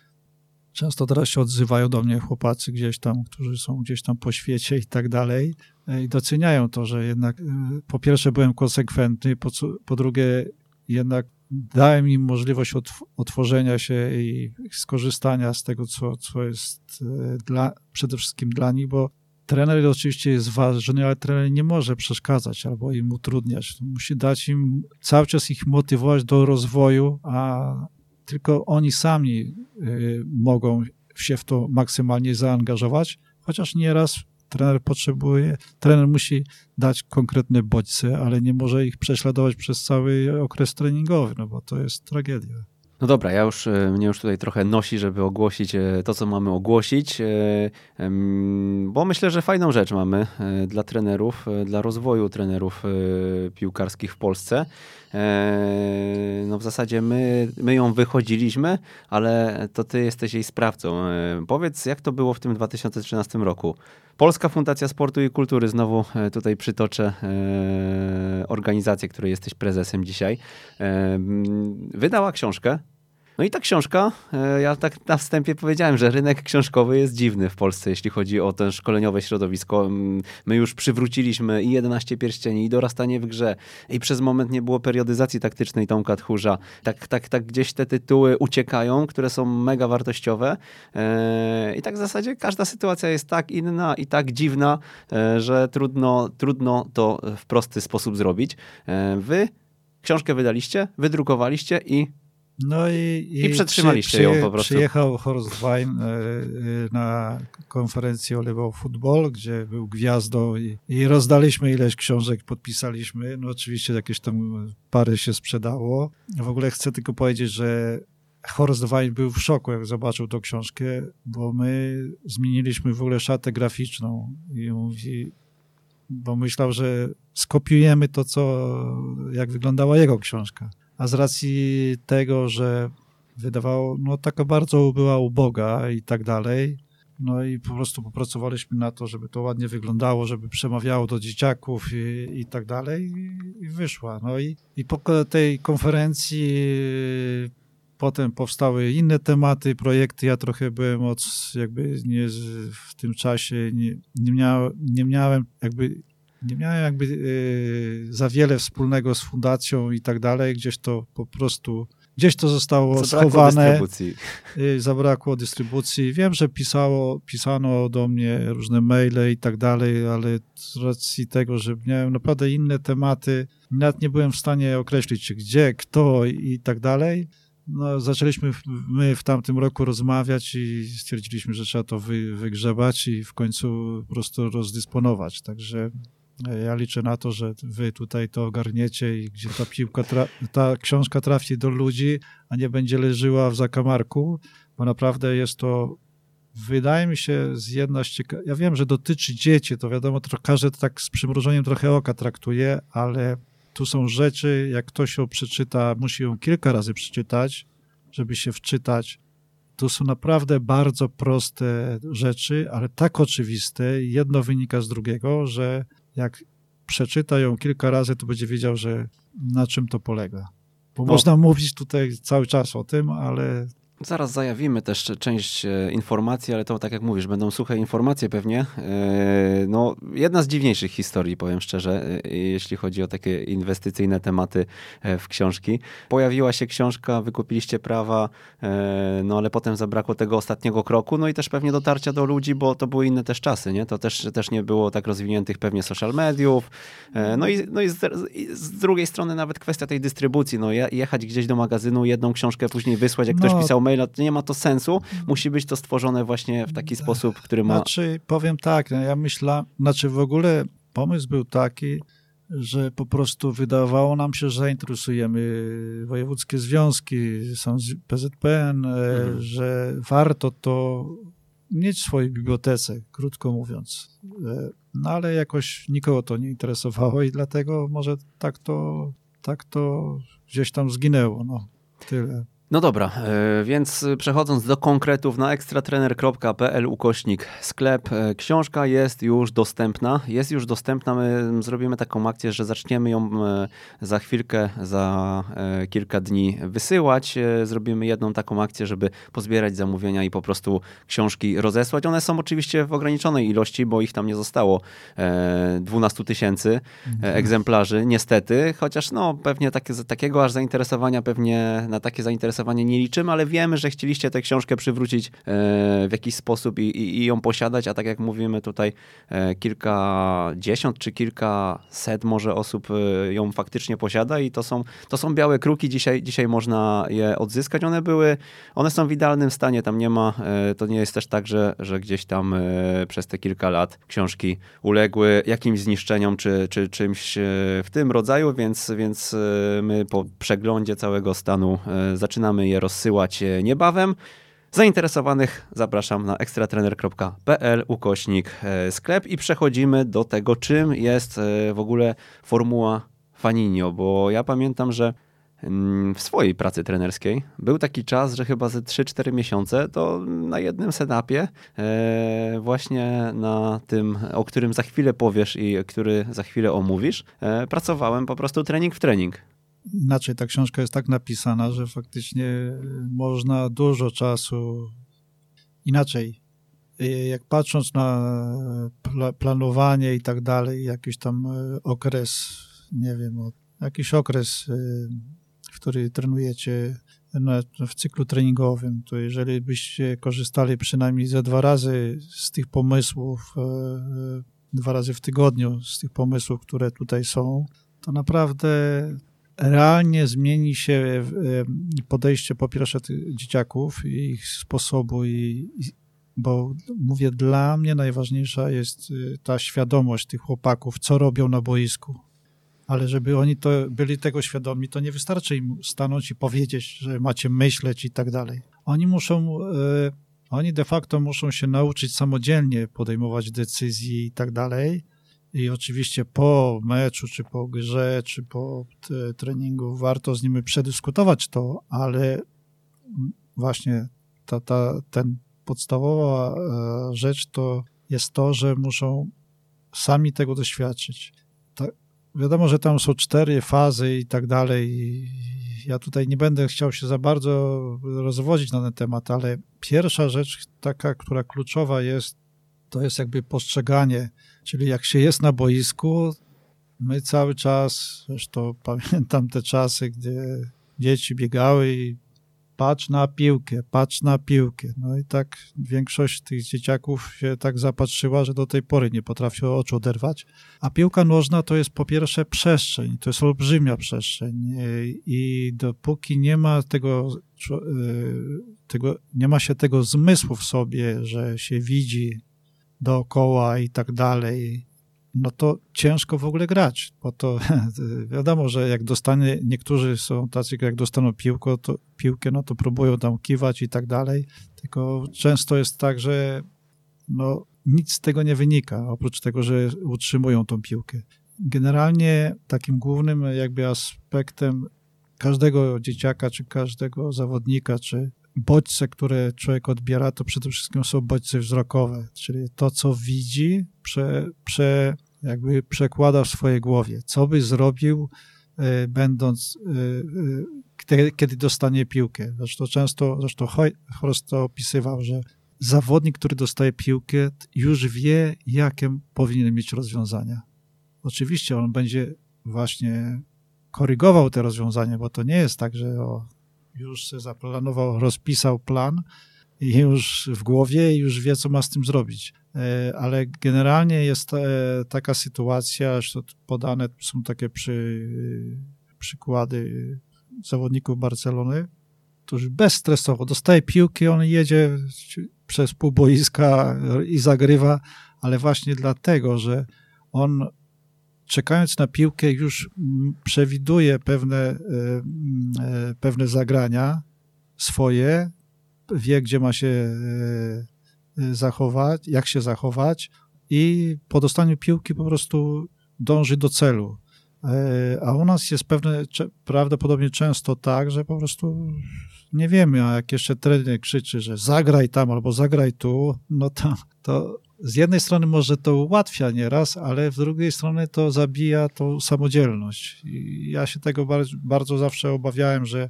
Często teraz się odzywają do mnie chłopacy gdzieś tam, którzy są gdzieś tam po świecie i tak dalej e, i doceniają to, że jednak y, po pierwsze byłem konsekwentny, po, po drugie jednak dałem im możliwość otworzenia się i skorzystania z tego, co, co jest e, dla, przede wszystkim dla nich, bo trener oczywiście jest ważny, ale trener nie może przeszkadzać albo im utrudniać. Musi dać im, cały czas ich motywować do rozwoju, a tylko oni sami y, mogą się w to maksymalnie zaangażować, chociaż nieraz trener potrzebuje, trener musi dać konkretne bodźce, ale nie może ich prześladować przez cały okres treningowy, no bo to jest tragedia. No dobra, ja już, e, mnie już tutaj trochę nosi, żeby ogłosić e, to, co mamy ogłosić, e, bo myślę, że fajną rzecz mamy dla trenerów, dla rozwoju trenerów piłkarskich w Polsce. No w zasadzie my, my ją wychodziliśmy, ale to ty jesteś jej sprawcą. Powiedz, jak to było w tym 2013 roku? Polska Fundacja Sportu i Kultury, znowu tutaj przytoczę organizację, której jesteś prezesem dzisiaj, wydała książkę no i ta książka, e, ja tak na wstępie powiedziałem, że rynek książkowy jest dziwny w Polsce, jeśli chodzi o to szkoleniowe środowisko. My już przywróciliśmy i 11 pierścieni, i dorastanie w grze, i przez moment nie było periodyzacji taktycznej Tomka Tchórza. Tak, tak, tak gdzieś te tytuły uciekają, które są mega wartościowe. E, I tak w zasadzie każda sytuacja jest tak inna i tak dziwna, e, że trudno, trudno to w prosty sposób zrobić. Wy książkę wydaliście, wydrukowaliście i no i, i, I przetrzymaliście przy, ją po prostu. Przyjechał Horst Wein e, e, na konferencję Oliwał Football, gdzie był gwiazdą i, i, rozdaliśmy ileś książek, podpisaliśmy. No oczywiście jakieś tam pary się sprzedało. W ogóle chcę tylko powiedzieć, że Horst Wein był w szoku, jak zobaczył tą książkę, bo my zmieniliśmy w ogóle szatę graficzną i mówi, bo myślał, że skopiujemy to, co, jak wyglądała jego książka a z racji tego, że wydawało, no taka bardzo była uboga i tak dalej, no i po prostu popracowaliśmy na to, żeby to ładnie wyglądało, żeby przemawiało do dzieciaków i, i tak dalej i, i wyszła. No i, i po tej konferencji potem powstały inne tematy, projekty. Ja trochę byłem od, jakby nie, w tym czasie, nie, nie, miał, nie miałem jakby nie miałem jakby y, za wiele wspólnego z fundacją i tak dalej, gdzieś to po prostu, gdzieś to zostało zabrakło schowane. Dystrybucji. Y, zabrakło dystrybucji. Wiem, że pisało, pisano do mnie różne maile i tak dalej, ale z racji tego, że miałem naprawdę inne tematy, nawet nie byłem w stanie określić gdzie, kto i tak dalej. No, zaczęliśmy my w tamtym roku rozmawiać i stwierdziliśmy, że trzeba to wy, wygrzebać i w końcu po prostu rozdysponować. Także ja liczę na to, że wy tutaj to ogarniecie i gdzie ta piłka, ta książka trafi do ludzi, a nie będzie leżyła w zakamarku, bo naprawdę jest to, wydaje mi się, z jedna z cieka- Ja wiem, że dotyczy dzieci, to wiadomo, to każdy tak z przymrużeniem trochę oka traktuje, ale tu są rzeczy, jak ktoś ją przeczyta, musi ją kilka razy przeczytać, żeby się wczytać. Tu są naprawdę bardzo proste rzeczy, ale tak oczywiste, jedno wynika z drugiego, że jak przeczyta ją kilka razy, to będzie wiedział, że na czym to polega. Bo no. można mówić tutaj cały czas o tym, ale Zaraz zajawimy też część e, informacji, ale to tak jak mówisz, będą suche informacje pewnie. E, no, jedna z dziwniejszych historii, powiem szczerze, e, jeśli chodzi o takie inwestycyjne tematy w książki. Pojawiła się książka, wykupiliście prawa, no ale potem zabrakło tego ostatniego kroku, no i też pewnie dotarcia do ludzi, bo to były inne też czasy, nie? To też, też nie było tak rozwiniętych pewnie social mediów. No i, no i z, z drugiej strony nawet kwestia tej dystrybucji, no jechać gdzieś do magazynu, jedną książkę później wysłać, jak no. ktoś pisał maila, to nie ma to sensu. Musi być to stworzone właśnie w taki sposób, który ma... Znaczy, powiem tak, no ja myślę, znaczy w ogóle pomysł był taki, że po prostu wydawało nam się, że zainteresujemy wojewódzkie związki, są PZPN, e, mhm. że warto to mieć w swojej bibliotece, krótko mówiąc. E, no ale jakoś nikogo to nie interesowało i dlatego może tak to, tak to gdzieś tam zginęło. No, tyle. No dobra, e, więc przechodząc do konkretów na ekstratrener.pl ukośnik sklep, e, książka jest już dostępna. Jest już dostępna, my zrobimy taką akcję, że zaczniemy ją e, za chwilkę, za kilka dni wysyłać. Zrobimy jedną taką akcję, żeby pozbierać zamówienia i po prostu książki rozesłać. One są oczywiście w ograniczonej ilości, bo ich tam nie zostało 12 tysięcy mhm. egzemplarzy, niestety, chociaż no pewnie takie, takiego aż zainteresowania, pewnie na takie zainteresowanie nie liczymy, ale wiemy, że chcieliście tę książkę przywrócić e, w jakiś sposób i, i, i ją posiadać, a tak jak mówimy tutaj e, kilkadziesiąt czy kilkaset może osób e, ją faktycznie posiada i to są, to są białe kruki, dzisiaj, dzisiaj można je odzyskać. One były, one są w idealnym stanie, tam nie ma, to nie jest też tak, że, że gdzieś tam przez te kilka lat książki uległy jakimś zniszczeniom czy, czy czymś w tym rodzaju, więc, więc my po przeglądzie całego stanu zaczynamy zaczynamy je rozsyłać e, niebawem. Zainteresowanych zapraszam na ekstratrener.pl ukośnik e, sklep i przechodzimy do tego, czym jest e, w ogóle formuła Faninio, bo ja pamiętam, że mm, w swojej pracy trenerskiej był taki czas, że chyba ze 3-4 miesiące to na jednym setupie właśnie na tym, o którym za chwilę powiesz i który za chwilę omówisz, pracowałem po prostu trening w trening inaczej ta książka jest tak napisana, że faktycznie można dużo czasu inaczej. Jak patrząc na planowanie i tak dalej, jakiś tam okres, nie wiem, jakiś okres, w który trenujecie w cyklu treningowym, to jeżeli byście korzystali przynajmniej ze dwa razy z tych pomysłów, dwa razy w tygodniu z tych pomysłów, które tutaj są, to naprawdę realnie zmieni się e, podejście po pierwsze tych dzieciaków ich sposobu i, bo mówię, dla mnie najważniejsza jest e, ta świadomość tych chłopaków, co robią na boisku. Ale żeby oni to byli tego świadomi, to nie wystarczy im stanąć i powiedzieć, że macie myśleć i tak dalej. Oni muszą, e, oni de facto muszą się nauczyć samodzielnie podejmować decyzje i tak dalej i oczywiście po meczu, czy po grze, czy po treningu warto z nimi przedyskutować to, ale właśnie ta, ta, ten podstawowa e, rzecz to jest to, że muszą sami tego doświadczyć. wiadomo, że tam są cztery fazy i tak dalej. Ja tutaj nie będę chciał się za bardzo rozwodzić na ten temat, ale pierwsza rzecz taka, która kluczowa jest, to jest jakby postrzeganie Czyli jak się jest na boisku, my cały czas, zresztą pamiętam te czasy, gdzie dzieci biegały i patrz na piłkę, patrz na piłkę. No i tak większość tych dzieciaków się tak zapatrzyła, że do tej pory nie potrafią oczu oderwać. A piłka nożna to jest po pierwsze przestrzeń, to jest olbrzymia przestrzeń i dopóki nie ma tego, e, tego nie ma się tego zmysłu w sobie, że się widzi dookoła i tak dalej, no to ciężko w ogóle grać, bo to wiadomo, że jak dostanie, niektórzy są tacy, jak dostaną piłkę, to, piłkę, no to próbują tam kiwać i tak dalej, tylko często jest tak, że no, nic z tego nie wynika, oprócz tego, że utrzymują tą piłkę. Generalnie takim głównym jakby aspektem każdego dzieciaka, czy każdego zawodnika, czy bodźce, które człowiek odbiera, to przede wszystkim są bodźce wzrokowe, czyli to, co widzi, prze, prze, jakby przekłada w swojej głowie, co by zrobił, będąc, kiedy dostanie piłkę. Zresztą często, zresztą Horst to opisywał, że zawodnik, który dostaje piłkę, już wie, jakie powinien mieć rozwiązania. Oczywiście on będzie właśnie korygował te rozwiązania, bo to nie jest tak, że o, już zaplanował, rozpisał plan i już w głowie już wie, co ma z tym zrobić. E, ale generalnie jest e, taka sytuacja, że podane są takie przy, przykłady zawodników Barcelony, którzy bezstresowo dostaje piłki, on jedzie przez pół boiska i zagrywa, ale właśnie dlatego, że on czekając na piłkę już przewiduje pewne, e, e, pewne zagrania swoje, wie, gdzie ma się e, zachować, jak się zachować i po dostaniu piłki po prostu dąży do celu. A u nas jest pewne, prawdopodobnie często tak, że po prostu nie wiemy, a jak jeszcze trener krzyczy, że zagraj tam albo zagraj tu, no to, to z jednej strony może to ułatwia nieraz, ale z drugiej strony to zabija tą samodzielność. I ja się tego bardzo, bardzo zawsze obawiałem, że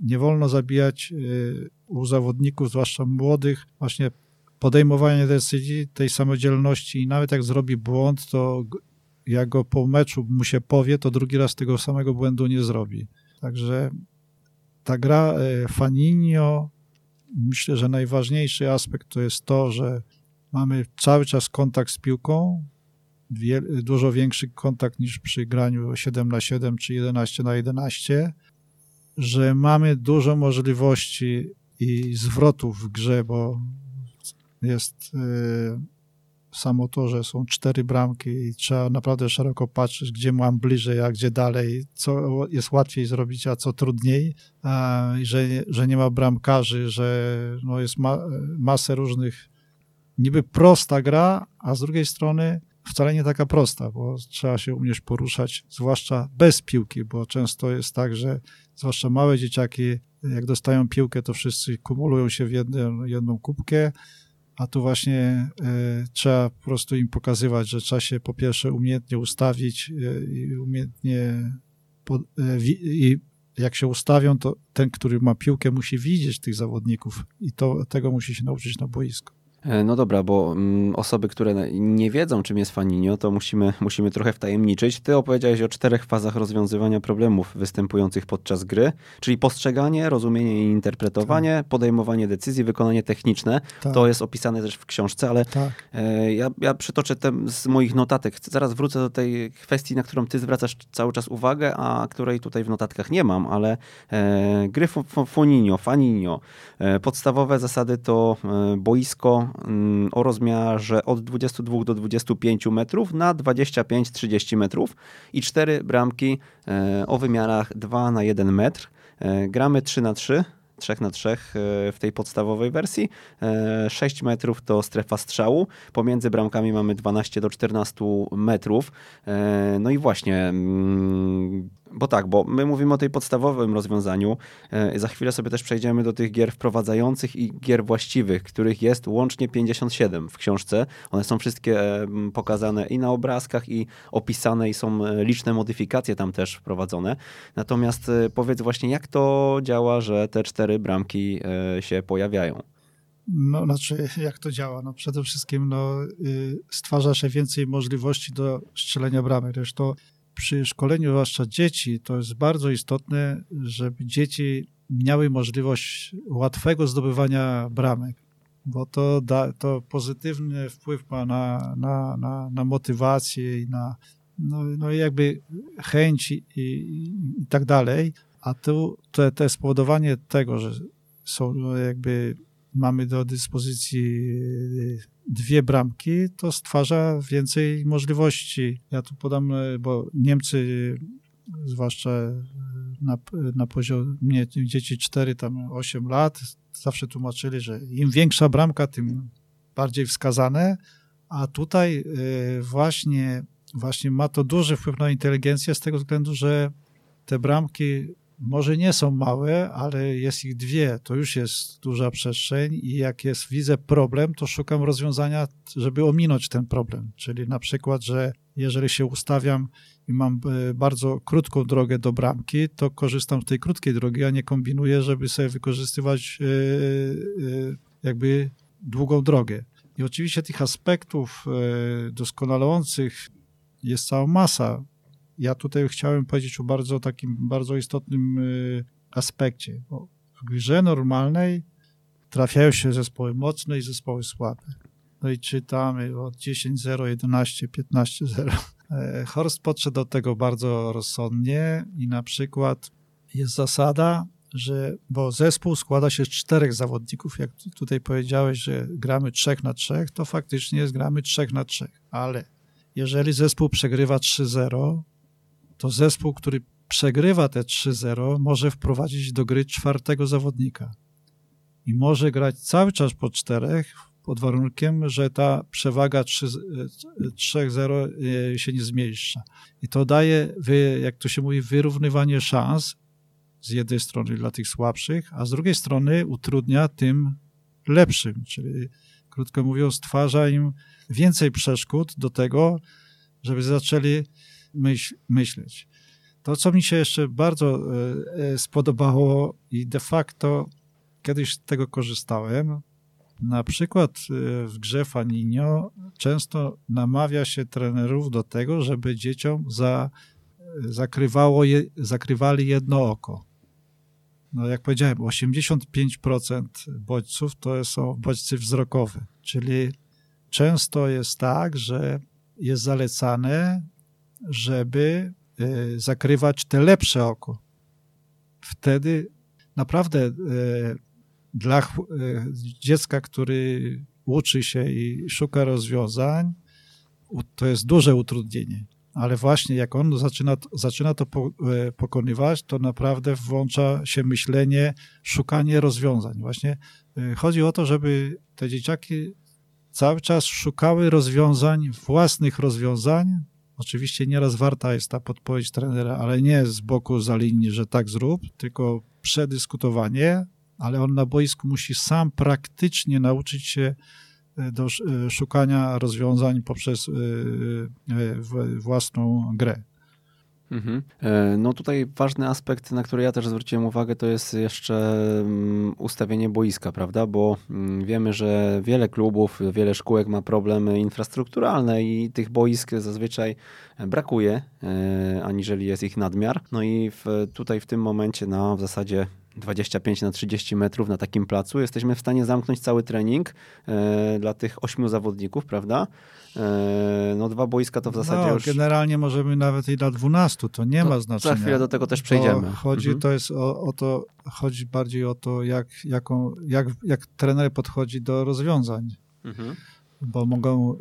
nie wolno zabijać y, u zawodników, zwłaszcza młodych, właśnie podejmowanie decyzji, tej samodzielności i nawet jak zrobi błąd, to jak go po meczu mu się powie, to drugi raz tego samego błędu nie zrobi. Także ta gra y, Faninio, myślę, że najważniejszy aspekt to jest to, że mamy cały czas kontakt z piłką, dużo większy kontakt niż przy graniu 7 na 7 czy 11 na 11, że mamy dużo możliwości i zwrotów w grze, bo jest y, samo to, że są cztery bramki i trzeba naprawdę szeroko patrzeć, gdzie mam bliżej, a gdzie dalej, co jest łatwiej zrobić, a co trudniej, a, że, że nie ma bramkarzy, że no jest ma, masę różnych niby prosta gra, a z drugiej strony wcale nie taka prosta, bo trzeba się umieć poruszać, zwłaszcza bez piłki, bo często jest tak, że zwłaszcza małe dzieciaki, jak dostają piłkę, to wszyscy kumulują się w jedną, jedną kubkę, a tu właśnie y, trzeba po prostu im pokazywać, że trzeba się po pierwsze umiejętnie ustawić y, i umiejętnie i jak się ustawią, to ten, który ma piłkę, musi widzieć tych zawodników i to, tego musi się nauczyć na boisku. E, no dobra, bo mm, osoby, które nie wiedzą, czym jest faninio, to musimy, musimy trochę wtajemniczyć. Ty opowiedziałeś o czterech fazach rozwiązywania problemów występujących podczas gry, czyli postrzeganie, rozumienie i interpretowanie, tak. podejmowanie decyzji, wykonanie techniczne. Tak. To jest opisane też w książce, ale tak. E, ja, ja przytoczę te z moich notatek. Zaraz wrócę do tej kwestii, na którą ty zwracasz cały czas uwagę, a której tutaj w notatkach nie mam, ale e, gry foninio, faninio, podstawowe zasady to boisko, o rozmiarze od 22 do 25 metrów na 25-30 metrów i cztery bramki e, o wymiarach 2 na 1 metr. E, gramy 3 na 3 3 na 3 e, w tej podstawowej wersji. 6 metrów to strefa strzału. Pomiędzy bramkami mamy 12 do 14 metrów. No i właśnie mm, bo tak, bo my mówimy o tej podstawowym rozwiązaniu. E, za chwilę sobie też przejdziemy do tych gier wprowadzających i gier właściwych, których jest łącznie 57 w książce. One są wszystkie pokazane i na obrazkach, i opisane, i są e, liczne modyfikacje tam też wprowadzone. Natomiast e, powiedz właśnie, jak to działa, że te cztery bramki się pojawiają? No, znaczy, jak to działa? No, przede wszystkim no, y, stwarza się więcej możliwości do strzelenia bramek. Zresztą przy szkoleniu zwłaszcza dzieci to jest bardzo istotne, żeby dzieci miały możliwość łatwego zdobywania bramek, bo to, da, to pozytywny wpływ ma na, na, na, na motywację i na no, no jakby chęć i, i, i tak dalej. A tu to, to spowodowanie tego, że są no, jakby mamy do dyspozycji dwie bramki, to stwarza więcej możliwości. Ja tu podam, e, bo Niemcy, zwłaszcza e, na, na poziomie dzieci 4, tam 8 lat, zawsze tłumaczyli, że im większa bramka, tym bardziej wskazane, a tutaj e, właśnie, właśnie ma to duży wpływ na inteligencję z tego względu, że te bramki może nie są małe, ale jest ich dwie, to już jest duża przestrzeń i jak jest, widzę problem, to szukam rozwiązania, żeby ominąć ten problem. Czyli na przykład, że jeżeli się ustawiam i mam e, bardzo krótką drogę do bramki, to korzystam z tej krótkiej drogi, a nie kombinuję, żeby sobie wykorzystywać e, e, jakby długą drogę. I oczywiście tych aspektów doskonalących jest cała masa. Ja tutaj chciałem powiedzieć o bardzo takim, bardzo istotnym aspekcie. Bo w grze normalnej trafiają się zespoły mocne i zespoły słabe. No i czytamy od 10-0, 11, 15-0. E, Horst podszedł do tego bardzo rozsądnie i na przykład jest zasada, że, bo zespół składa się z czterech zawodników, jak tutaj powiedziałeś, że gramy trzech na trzech, to faktycznie jest gramy trzech na trzech, ale jeżeli zespół przegrywa 3-0, to zespół, który przegrywa te 3-0, może wprowadzić do gry czwartego zawodnika i może grać cały czas po czterech, pod warunkiem, że ta przewaga 3-0 e, się nie zmniejsza. I to daje, jak to się mówi, wyrównywanie szans z jednej strony dla tych słabszych, a z drugiej strony utrudnia tym lepszym, czyli krótko mówiąc, stwarza im więcej przeszkód do tego, żeby zaczęli myśl, myśleć. To, co mi się jeszcze bardzo e, e, spodobało i de facto kiedyś z tego korzystałem, na przykład y, w grze Faninio często namawia się trenerów do tego, żeby dzieciom za, zakrywało je, zakrywali jedno oko. No jak powiedziałem, 85% bodźców to są bodźce wzrokowe, czyli często jest tak, że jest zalecane, żeby y, zakrywać te lepsze oko. Wtedy naprawdę y, dla e, dziecka, który uczy się i szuka rozwiązań, to jest duże utrudnienie. Ale właśnie jak on zaczyna, zaczyna to pokonywać, to naprawdę włącza się myślenie, szukanie rozwiązań. Właśnie chodzi o to, żeby te dzieciaki cały czas szukały rozwiązań, własnych rozwiązań. Oczywiście nieraz warta jest ta podpowiedź trenera, ale nie z boku za linii, że tak zrób, tylko przedyskutowanie, ale on na boisku musi sam praktycznie nauczyć się e, do e, szukania rozwiązań poprzez e, własną grę. Mhm. No tutaj ważny aspekt, na który ja też zwróciłem uwagę, to jest jeszcze mm, ustawienie boiska, prawda? Bo mm, wiemy, że wiele klubów, wiele szkółek ma problemy infrastrukturalne i tych boisk zazwyczaj brakuje, aniżeli jest ich nadmiar. No i w, tutaj w tym momencie, no w zasadzie 25 na 30 metrów na takim placu, jesteśmy w stanie zamknąć cały trening e, dla tych ośmiu zawodników, prawda? E, no dwa boiska to w zasadzie no, już... generalnie możemy nawet i na 12, to nie to ma znaczenia. Za chwilę do tego też przejdziemy. To chodzi, mhm. to jest o, o, to, chodzi bardziej o to, jak, jaką, jak, jak trener podchodzi do rozwiązań. Mhm bo mogą, y,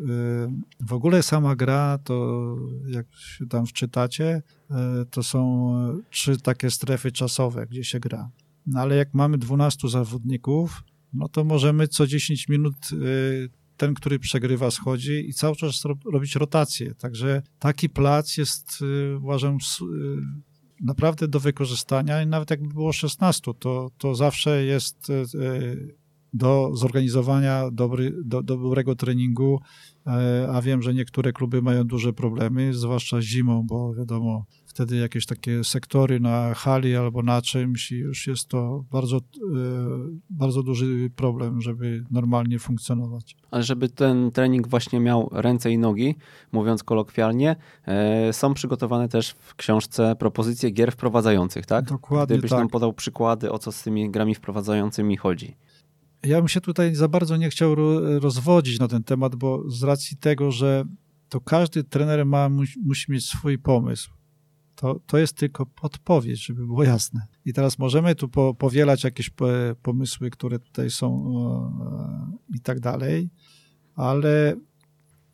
w ogóle sama gra, to jak się tam wczytacie, y, to są trzy takie strefy czasowe, gdzie się gra. No ale jak mamy 12 zawodników, no to możemy co 10 minut y, ten, który przegrywa, schodzi i cały czas robić rotację. Także taki plac jest, uważam, naprawdę do wykorzystania i nawet jakby było 16, to, to zawsze jest do zorganizowania dobry, do, dobrego treningu, e, a wiem, że niektóre kluby mają duże problemy, zwłaszcza zimą, bo wiadomo, wtedy jakieś takie sektory na hali albo na czymś i już jest to bardzo, e, bardzo duży problem, żeby normalnie funkcjonować. Ale żeby ten trening właśnie miał ręce i nogi, mówiąc kolokwialnie, e, są przygotowane też w książce propozycje gier wprowadzających, tak? Dokładnie Gdybyś tak. nam podał przykłady, o co z tymi grami wprowadzającymi chodzi. Ja bym się tutaj za bardzo nie chciał rozwodzić na ten temat, bo z racji tego, że to każdy trener ma, musi mieć swój pomysł. To, to jest tylko podpowiedź, żeby było jasne. I teraz możemy tu po, powielać jakieś pomysły, które tutaj są e, i tak dalej, ale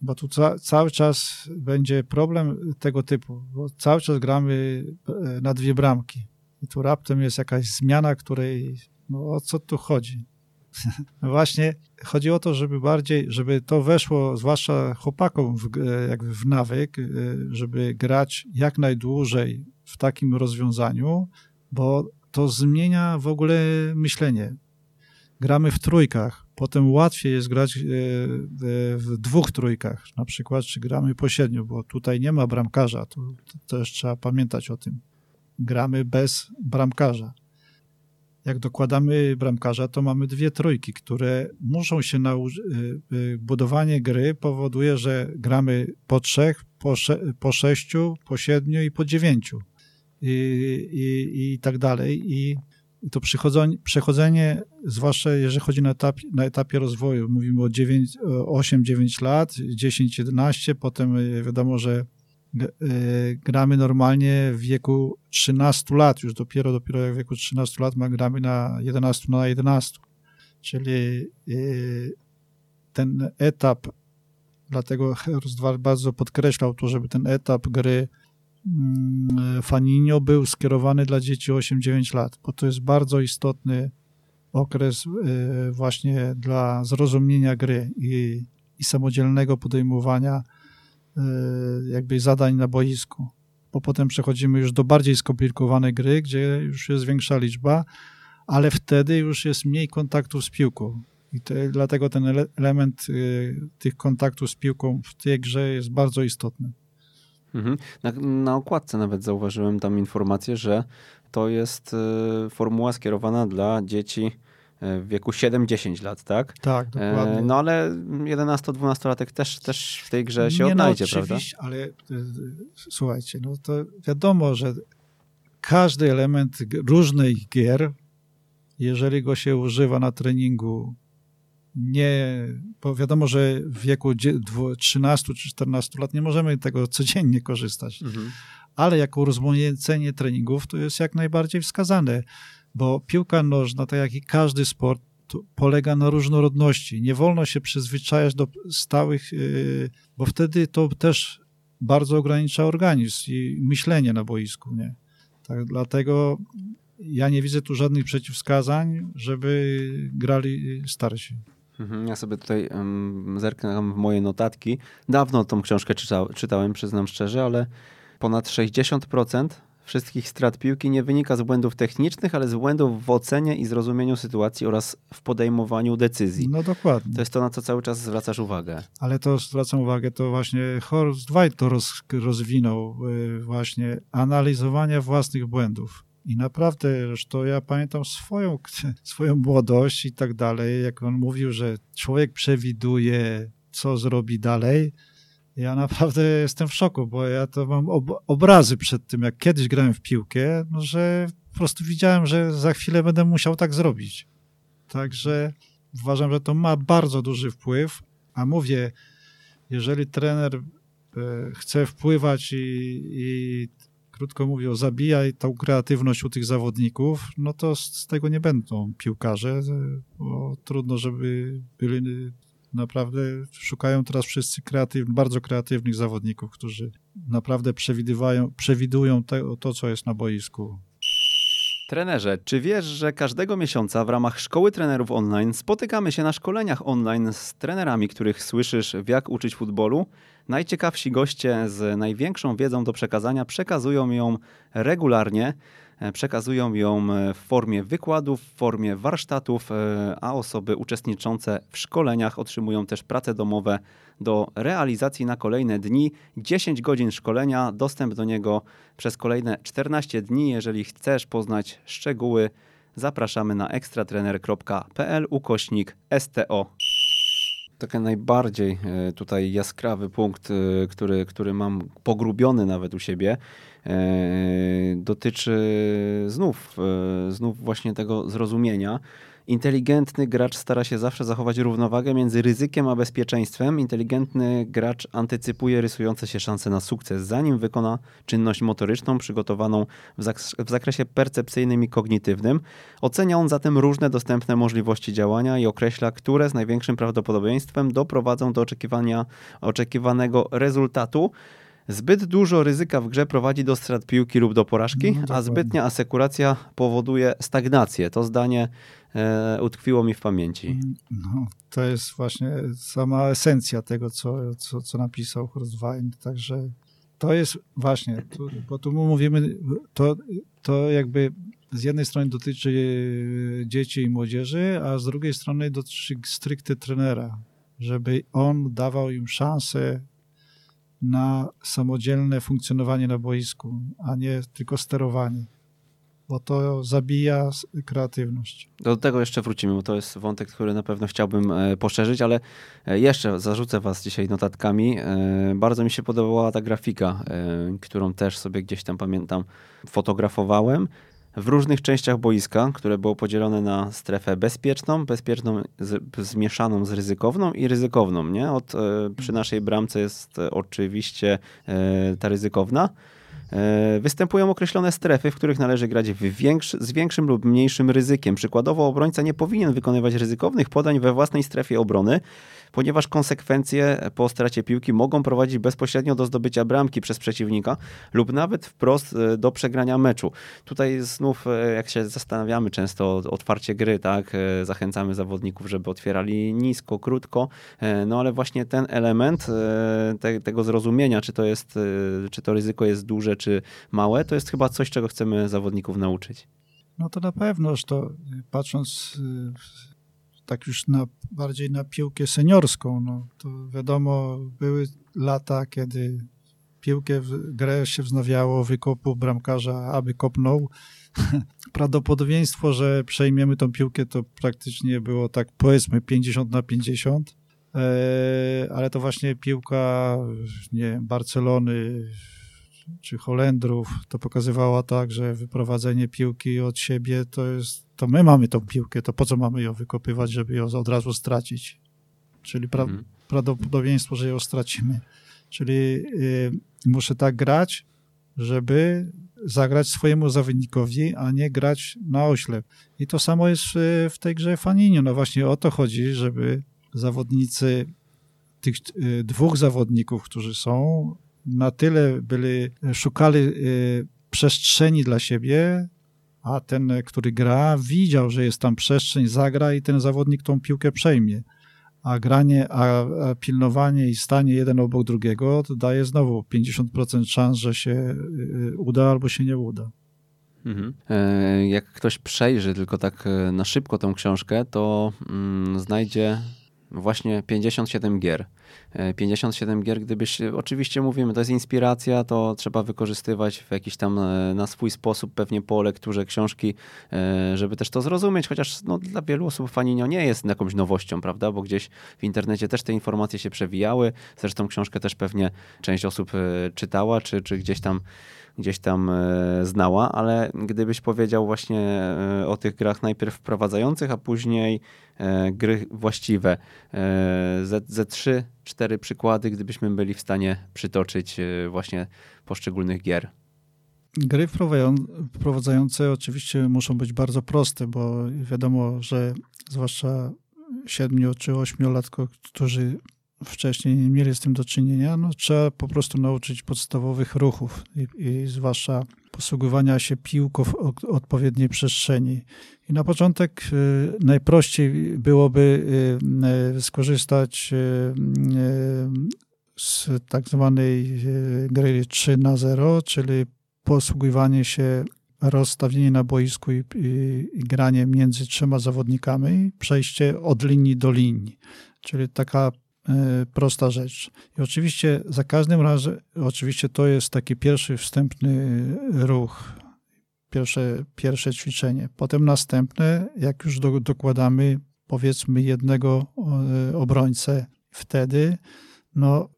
bo tu ca, cały czas będzie problem tego typu, bo cały czas gramy e, na dwie bramki. I tu raptem jest jakaś zmiana, której, no o co tu chodzi? Właśnie chodzi o to, żeby bardziej, żeby to weszło, zwłaszcza chłopakom w, jakby w nawyk, e, żeby grać jak najdłużej w takim rozwiązaniu, bo to zmienia w ogóle myślenie. Gramy w trójkach, potem łatwiej jest grać e, w dwóch trójkach, na przykład, czy gramy po siedmiu, bo tutaj nie ma bramkarza, to też trzeba pamiętać o tym. Gramy bez bramkarza. Jak dokładamy bramkarza, to mamy dwie trójki, które muszą się nauczyć. E, e, budowanie gry powoduje, że gramy po trzech, po, sze po sześciu, po siedmiu i po dziewięciu i, i, i tak dalej. I to przechodzenie, zwłaszcza jeżeli chodzi na, na etapie rozwoju, mówimy o 8-9 lat, 10-11, potem e, wiadomo, że gramy normalnie w wieku 13 lat, już dopiero, dopiero w wieku 13 lat ma gramy na 11 na 11. Czyli e, ten etap, dlatego Heros bardzo podkreślał to, żeby ten etap gry Mm, Faninio był skierowany dla dzieci 8-9 lat, bo to jest bardzo istotny okres y, właśnie dla zrozumienia gry i, i samodzielnego podejmowania y, jakby zadań na boisku. Bo potem przechodzimy już do bardziej skomplikowanej gry, gdzie już jest większa liczba, ale wtedy już jest mniej kontaktów z piłką. I te, dlatego ten element y, tych kontaktów z piłką w tej grze jest bardzo istotny. Mhm. Na, na okładce nawet zauważyłem tam informację, że to jest y, formuła skierowana dla dzieci w wieku 7-10 lat, tak? Tak, e, dokładnie. no ale 11-12-latek też, też w tej grze się Nie no, odnajdzie, no, prawda? ale y, słuchajcie, no to wiadomo, że każdy element różnej gier, jeżeli go się używa na treningu nie, bo wiadomo, że w wieku 13 czy 14 lat nie możemy tego codziennie korzystać, mhm. ale jako urozmaicenie treningów to jest jak najbardziej wskazane, bo piłka nożna, tak jak i każdy sport, polega na różnorodności. Nie wolno się przyzwyczajać do stałych, yy, bo wtedy to też bardzo ogranicza organizm i myślenie na boisku. Nie? Tak, dlatego ja nie widzę tu żadnych przeciwwskazań, żeby grali starsi. Mhm, ja sobie tutaj um, zerknę w moje notatki. Dawno tą książkę czyta, czytałem, przyznam szczerze, ale ponad 60% wszystkich strat piłki nie wynika z błędów technicznych, ale z błędów w ocenie i zrozumieniu sytuacji oraz w podejmowaniu decyzji. No dokładnie. To jest to, na co cały czas zwracasz uwagę. Ale to zwracam uwagę, to właśnie Horst Dwight to roz, rozwinął, yy, właśnie analizowanie własnych błędów. I naprawdę, to ja pamiętam swoją, swoją młodość i tak dalej, jak on mówił, że człowiek przewiduje, co zrobi dalej. Ja naprawdę jestem w szoku, bo ja to mam ob obrazy przed tym, jak kiedyś grałem w piłkę, no, że po prostu widziałem, że za chwilę będę musiał tak zrobić. Także uważam, że to ma bardzo duży wpływ, a mówię, jeżeli trener e, chce wpływać i, i krótko mówiąc, zabija tą kreatywność u tych zawodników, no to z tego nie będą piłkarze, bo trudno, żeby byli naprawdę, szukają teraz wszyscy kreatywnych, bardzo kreatywnych zawodników, którzy naprawdę przewidywają, przewidują te, to, co jest na boisku. Trenerze, czy wiesz, że każdego miesiąca w ramach Szkoły Trenerów Online spotykamy się na szkoleniach online z trenerami, których słyszysz w jak uczyć futbolu? Najciekawsi goście z największą wiedzą do przekazania przekazują ją regularnie. E, przekazują ją e, w formie wykładów, w formie warsztatów, e, a osoby uczestniczące w szkoleniach otrzymują też prace domowe do realizacji na kolejne dni. 10 godzin szkolenia, dostęp do niego przez kolejne 14 dni. Jeżeli chcesz poznać szczegóły, zapraszamy na ekstratrener.pl ukośnik STO taki najbardziej tutaj jaskrawy punkt, który, który mam pogrubiony nawet u siebie, dotyczy znów, e, znów właśnie tego zrozumienia. Inteligentny gracz stara się zawsze zachować równowagę między ryzykiem a bezpieczeństwem. Inteligentny gracz antycypuje rysujące się szanse na sukces, zanim wykona czynność motoryczną przygotowaną w, zak w zakresie percepcyjnym i kognitywnym. Ocenia on zatem różne dostępne możliwości działania i określa, które z największym prawdopodobieństwem doprowadzą do oczekiwania, oczekiwanego rezultatu. Zbyt dużo ryzyka w grze prowadzi do strat piłki lub do porażki, no, a zbytnia asekuracja powoduje stagnację. To zdanie e, utkwiło mi w pamięci. No, to jest właśnie sama esencja tego, co, co, co napisał Kurzwein. Także to jest właśnie, tu, bo tu mówimy, to, to jakby z jednej strony dotyczy dzieci i młodzieży, a z drugiej strony dotyczy stricte trenera, żeby on dawał im szansę na samodzielne funkcjonowanie na boisku, a nie tylko sterowanie bo to zabija kreatywność. Do tego jeszcze wrócimy, bo to jest wątek, który na pewno chciałbym e, poszerzyć, ale e, jeszcze zarzucę was dzisiaj notatkami. E, bardzo mi się podobała ta grafika, którą też sobie gdzieś tam pamiętam fotografowałem w różnych częściach boiska, które było podzielone na strefę bezpieczną, bezpieczną z, zmieszaną z ryzykowną i ryzykowną. Nie? Od, przy naszej bramce jest oczywiście ta ryzykowna, E, występują określone strefy, w których należy grać większy, z większym lub mniejszym ryzykiem. Przykładowo obrońca nie powinien wykonywać ryzykownych podań we własnej strefie obrony, ponieważ konsekwencje po stracie piłki mogą prowadzić bezpośrednio do zdobycia bramki przez przeciwnika lub nawet wprost e, do przegrania meczu. Tutaj znów, e, jak się zastanawiamy często o otwarcie gry, tak, zachęcamy zawodników, żeby otwierali nisko, krótko, no ale właśnie ten element te, tego zrozumienia, czy to jest, czy to ryzyko jest duże, czy małe, to jest chyba coś, czego chcemy zawodników nauczyć. No to na pewno, że to patrząc tak już na, bardziej na piłkę seniorską, no to wiadomo, były lata, kiedy piłkę w grę się wznawiało wykopu bramkarza, aby kopnął. Prawdopodobieństwo, że przejmiemy tą piłkę, to praktycznie było tak powiedzmy 50 na 50, e, ale to właśnie piłka nie Barcelony, czy Holendrów, to pokazywało tak, że wyprowadzenie piłki od siebie to jest, to my mamy tą piłkę, to po co mamy ją wykopywać, żeby ją od razu stracić? Czyli pra mhm. prawdopodobieństwo, że ją stracimy. Czyli y, muszę tak grać, żeby zagrać swojemu zawodnikowi, a nie grać na oślep. I to samo jest w, w tej grze Faninio. No właśnie o to chodzi, żeby zawodnicy tych y, dwóch zawodników, którzy są, na tyle byli, szukali y, przestrzeni dla siebie, a ten, który gra, widział, że jest tam przestrzeń, zagra i ten zawodnik tą piłkę przejmie. A granie, a, pilnowanie i stanie jeden obok drugiego daje znowu 50% szans, że się y, uda albo się nie uda. Mhm. E, jak ktoś przejrzy tylko tak e, na szybko tę książkę, to mm, znajdzie właśnie 57 gier. 57 e, gier, gdybyś, oczywiście mówimy, to jest inspiracja, to trzeba wykorzystywać w jakiś tam e, na swój sposób, pewnie po lekturze książki, e, żeby też to zrozumieć, chociaż no, dla wielu osób Faninio nie jest jakąś nowością, prawda, bo gdzieś w internecie też te informacje się przewijały, zresztą książkę też pewnie część osób czytała, czy, czy gdzieś tam gdzieś tam znała, ale gdybyś powiedział właśnie o tych grach najpierw wprowadzających, a później gry właściwe, Z, Z3 cztery przykłady, gdybyśmy byli w stanie przytoczyć e, właśnie poszczególnych gier. Gry wprowadzające oczywiście muszą być bardzo proste, bo wiadomo, że zwłaszcza siedmiu czy ośmiolatko, którzy wcześniej nie mieli z tym do czynienia, no trzeba po prostu nauczyć podstawowych ruchów i, i zwłaszcza posługiwania się piłką w odpowiedniej przestrzeni. I na początek y, najprościej byłoby y, y, skorzystać z tak zwanej gry 3 na 0, czyli posługiwanie się rozstawienie na boisku i, i, i, granie między trzema zawodnikami, przejście od linii do linii. Czyli taka prosta rzecz. I oczywiście za każdym razem, oczywiście to jest taki pierwszy wstępny ruch, pierwsze, pierwsze ćwiczenie. Potem następne, jak już do, dokładamy powiedzmy jednego e, obrońcę, wtedy no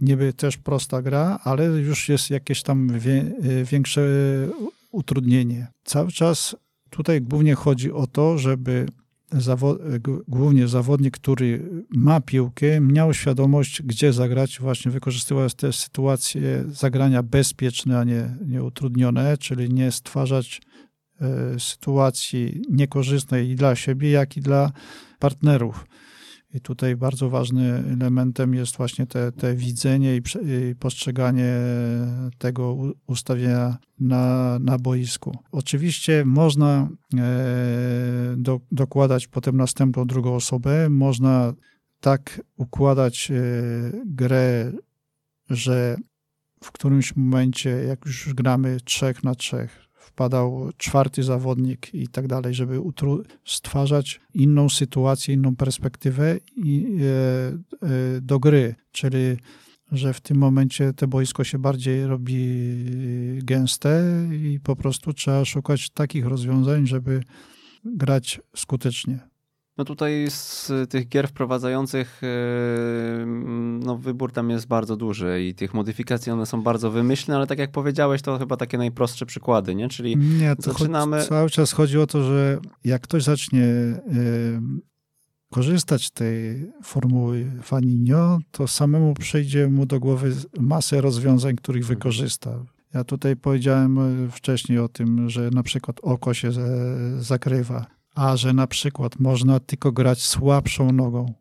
niby też prosta gra, ale już jest jakieś tam wie, e, większe utrudnienie. Cały czas tutaj głównie chodzi o to, żeby zawo głównie zawodnik, który ma piłkę, miał świadomość, gdzie zagrać, właśnie wykorzystywać te sytuacje zagrania bezpieczne, a nie, nie utrudnione, czyli nie stwarzać e, sytuacji niekorzystnej i dla siebie, jak i dla partnerów. I tutaj bardzo ważnym elementem jest właśnie te, te widzenie i, i postrzeganie tego ustawienia na, na boisku. Oczywiście można e, do, dokładać potem następną drugą osobę, można tak układać e, grę, że w którymś momencie, jak już gramy trzech na trzech, wpadał czwarty zawodnik i tak dalej, żeby stwarzać inną sytuację, inną perspektywę i, e, e, do gry, czyli że w tym momencie to boisko się bardziej robi gęste i po prostu trzeba szukać takich rozwiązań, żeby grać skutecznie. No tutaj z tych gier wprowadzających yy, no wybór tam jest bardzo duży i tych modyfikacji one są bardzo wymyślne, ale tak jak powiedziałeś, to chyba takie najprostsze przykłady, nie? Czyli nie, zaczynamy... Cały czas chodzi o to, że jak ktoś zacznie yy, korzystać z tej formuły Faninio, to samemu przyjdzie mu do głowy masę rozwiązań, których wykorzysta. Ja tutaj powiedziałem e, wcześniej o tym, że na przykład oko się zakrywa, a że na przykład można tylko grać słabszą nogą.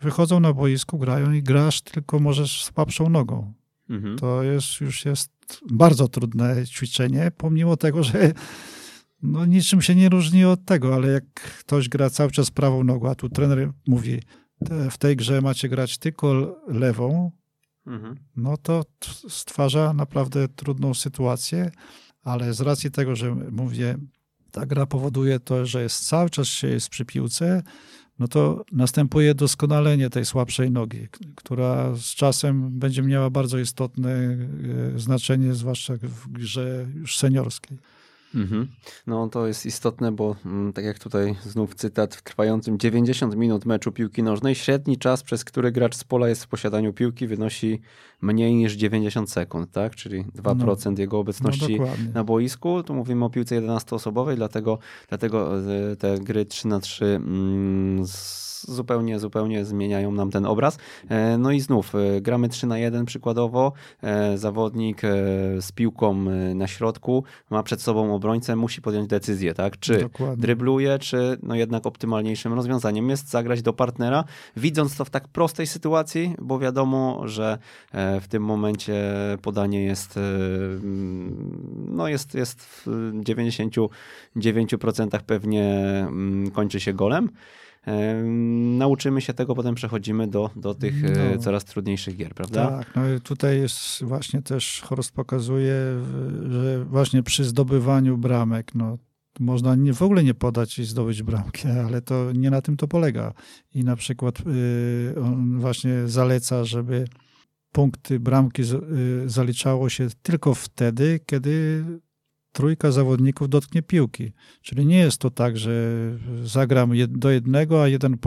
Wychodzą na boisku, grają i grasz tylko możesz słabszą nogą. Mhm. To jest, już jest bardzo trudne ćwiczenie, pomimo tego, że no niczym się nie różni od tego, ale jak ktoś gra cały czas prawą nogą, a tu trener mówi, w tej grze macie grać tylko lewą, mhm. no to stwarza naprawdę trudną sytuację, ale z racji tego, że mówię, ta gra powoduje to, że jest cały czas się jest przy piłce, no to następuje doskonalenie tej słabszej nogi, która z czasem będzie miała bardzo istotne e, znaczenie, zwłaszcza w grze już seniorskiej. Mhm. No to jest istotne, bo mm, tak jak tutaj znów cytat, w trwającym 90 minut meczu piłki nożnej średni czas, przez który gracz z pola jest w posiadaniu piłki wynosi mniej niż 90 sekund, tak? Czyli 2% no, jego obecności no na boisku. Tu mówimy o piłce 11-osobowej, dlatego, dlatego e, te gry 3 na 3 mm, z zupełnie, zupełnie zmieniają nam ten obraz. E, no i znów e, gramy 3 na 1 przykładowo. E, zawodnik z piłką na środku ma przed sobą obrońcę, musi podjąć decyzję, tak? Czy Dokładnie. drybluje, czy no jednak optymalniejszym rozwiązaniem jest zagrać do partnera, widząc to w tak prostej sytuacji, bo wiadomo, że w tym momencie podanie jest no jest, jest w 99% pewnie mm, kończy się golem. Nauczymy się tego, potem przechodzimy do, do tych e, no, coraz trudniejszych gier, prawda? Tak, no i tutaj jest właśnie też Horst pokazuje, że właśnie przy zdobywaniu bramek, no można nie, w ogóle nie podać i zdobyć bramkę, ale to nie na tym to polega. I na przykład y, on właśnie zaleca, żeby punkty bramki z, y, zaliczało się tylko wtedy, kiedy trójka zawodników dotknie piłki. Czyli nie jest to tak, że zagram do jednego, a jeden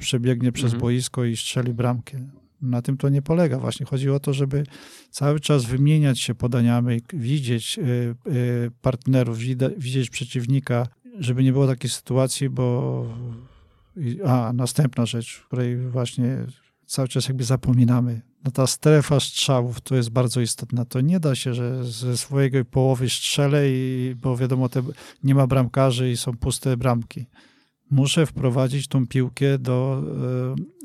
przebiegnie przez mhm. boisko i strzeli bramkę. Na tym to nie polega. Właśnie chodzi o to, żeby cały czas wymieniać się podaniami, widzieć y, y, partnerów, widzieć przeciwnika, żeby nie było takiej sytuacji, bo a następna rzecz, której właśnie cały czas jakby zapominamy. No ta strefa strzałów to jest bardzo istotna. To nie da się, że ze swojej połowy strzelę, i, bo wiadomo, te, nie ma bramkarzy i są puste bramki. Muszę wprowadzić tą piłkę do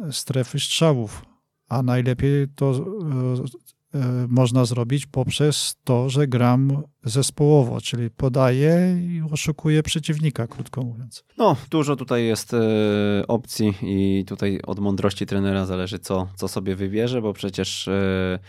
e, strefy strzałów, a najlepiej to E, można zrobić poprzez to, że gram zespołowo, czyli podaję i oszukuję przeciwnika, krótko mówiąc. No, dużo tutaj jest e, opcji i tutaj od mądrości trenera zależy, co, co sobie wybierze, bo przecież E,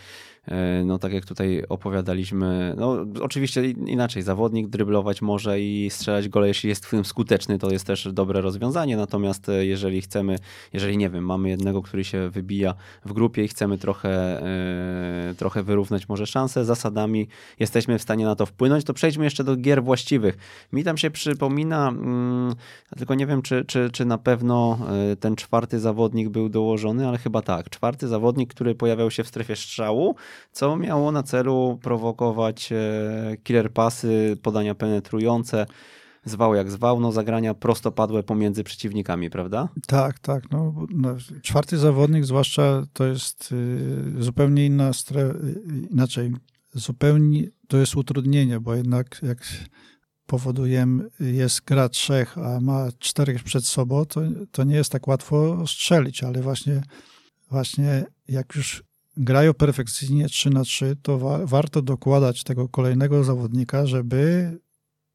no tak jak tutaj opowiadaliśmy, no oczywiście inaczej, zawodnik dryblować może i strzelać gole, jeśli jest w tym skuteczny, to jest też dobre rozwiązanie, natomiast e, jeżeli chcemy, jeżeli nie wiem, mamy jednego, który się wybija w grupie i chcemy trochę, e, trochę wyrównać może szanse zasadami, jesteśmy w stanie na to wpłynąć, to przejdźmy jeszcze do gier właściwych. Mi tam się przypomina, mm, tylko nie wiem, czy, czy, czy na pewno ten czwarty zawodnik był dołożony, ale chyba tak. Czwarty zawodnik, który pojawiał się w strefie strzału, co miało na celu prowokować e, killer pasy, podania penetrujące, zwał jak zwał, no zagrania prostopadłe pomiędzy przeciwnikami, prawda? Tak, tak. No, no czwarty zawodnik zwłaszcza to jest y, zupełnie inna strefa, inaczej, zupełnie to jest utrudnienie, bo jednak jak powodujemy, jest gra trzech, a ma czterech przed sobą, to, to nie jest tak łatwo strzelić, ale właśnie, właśnie jak już grają perfekcyjnie 3 na 3, to wa warto dokładać tego kolejnego zawodnika, żeby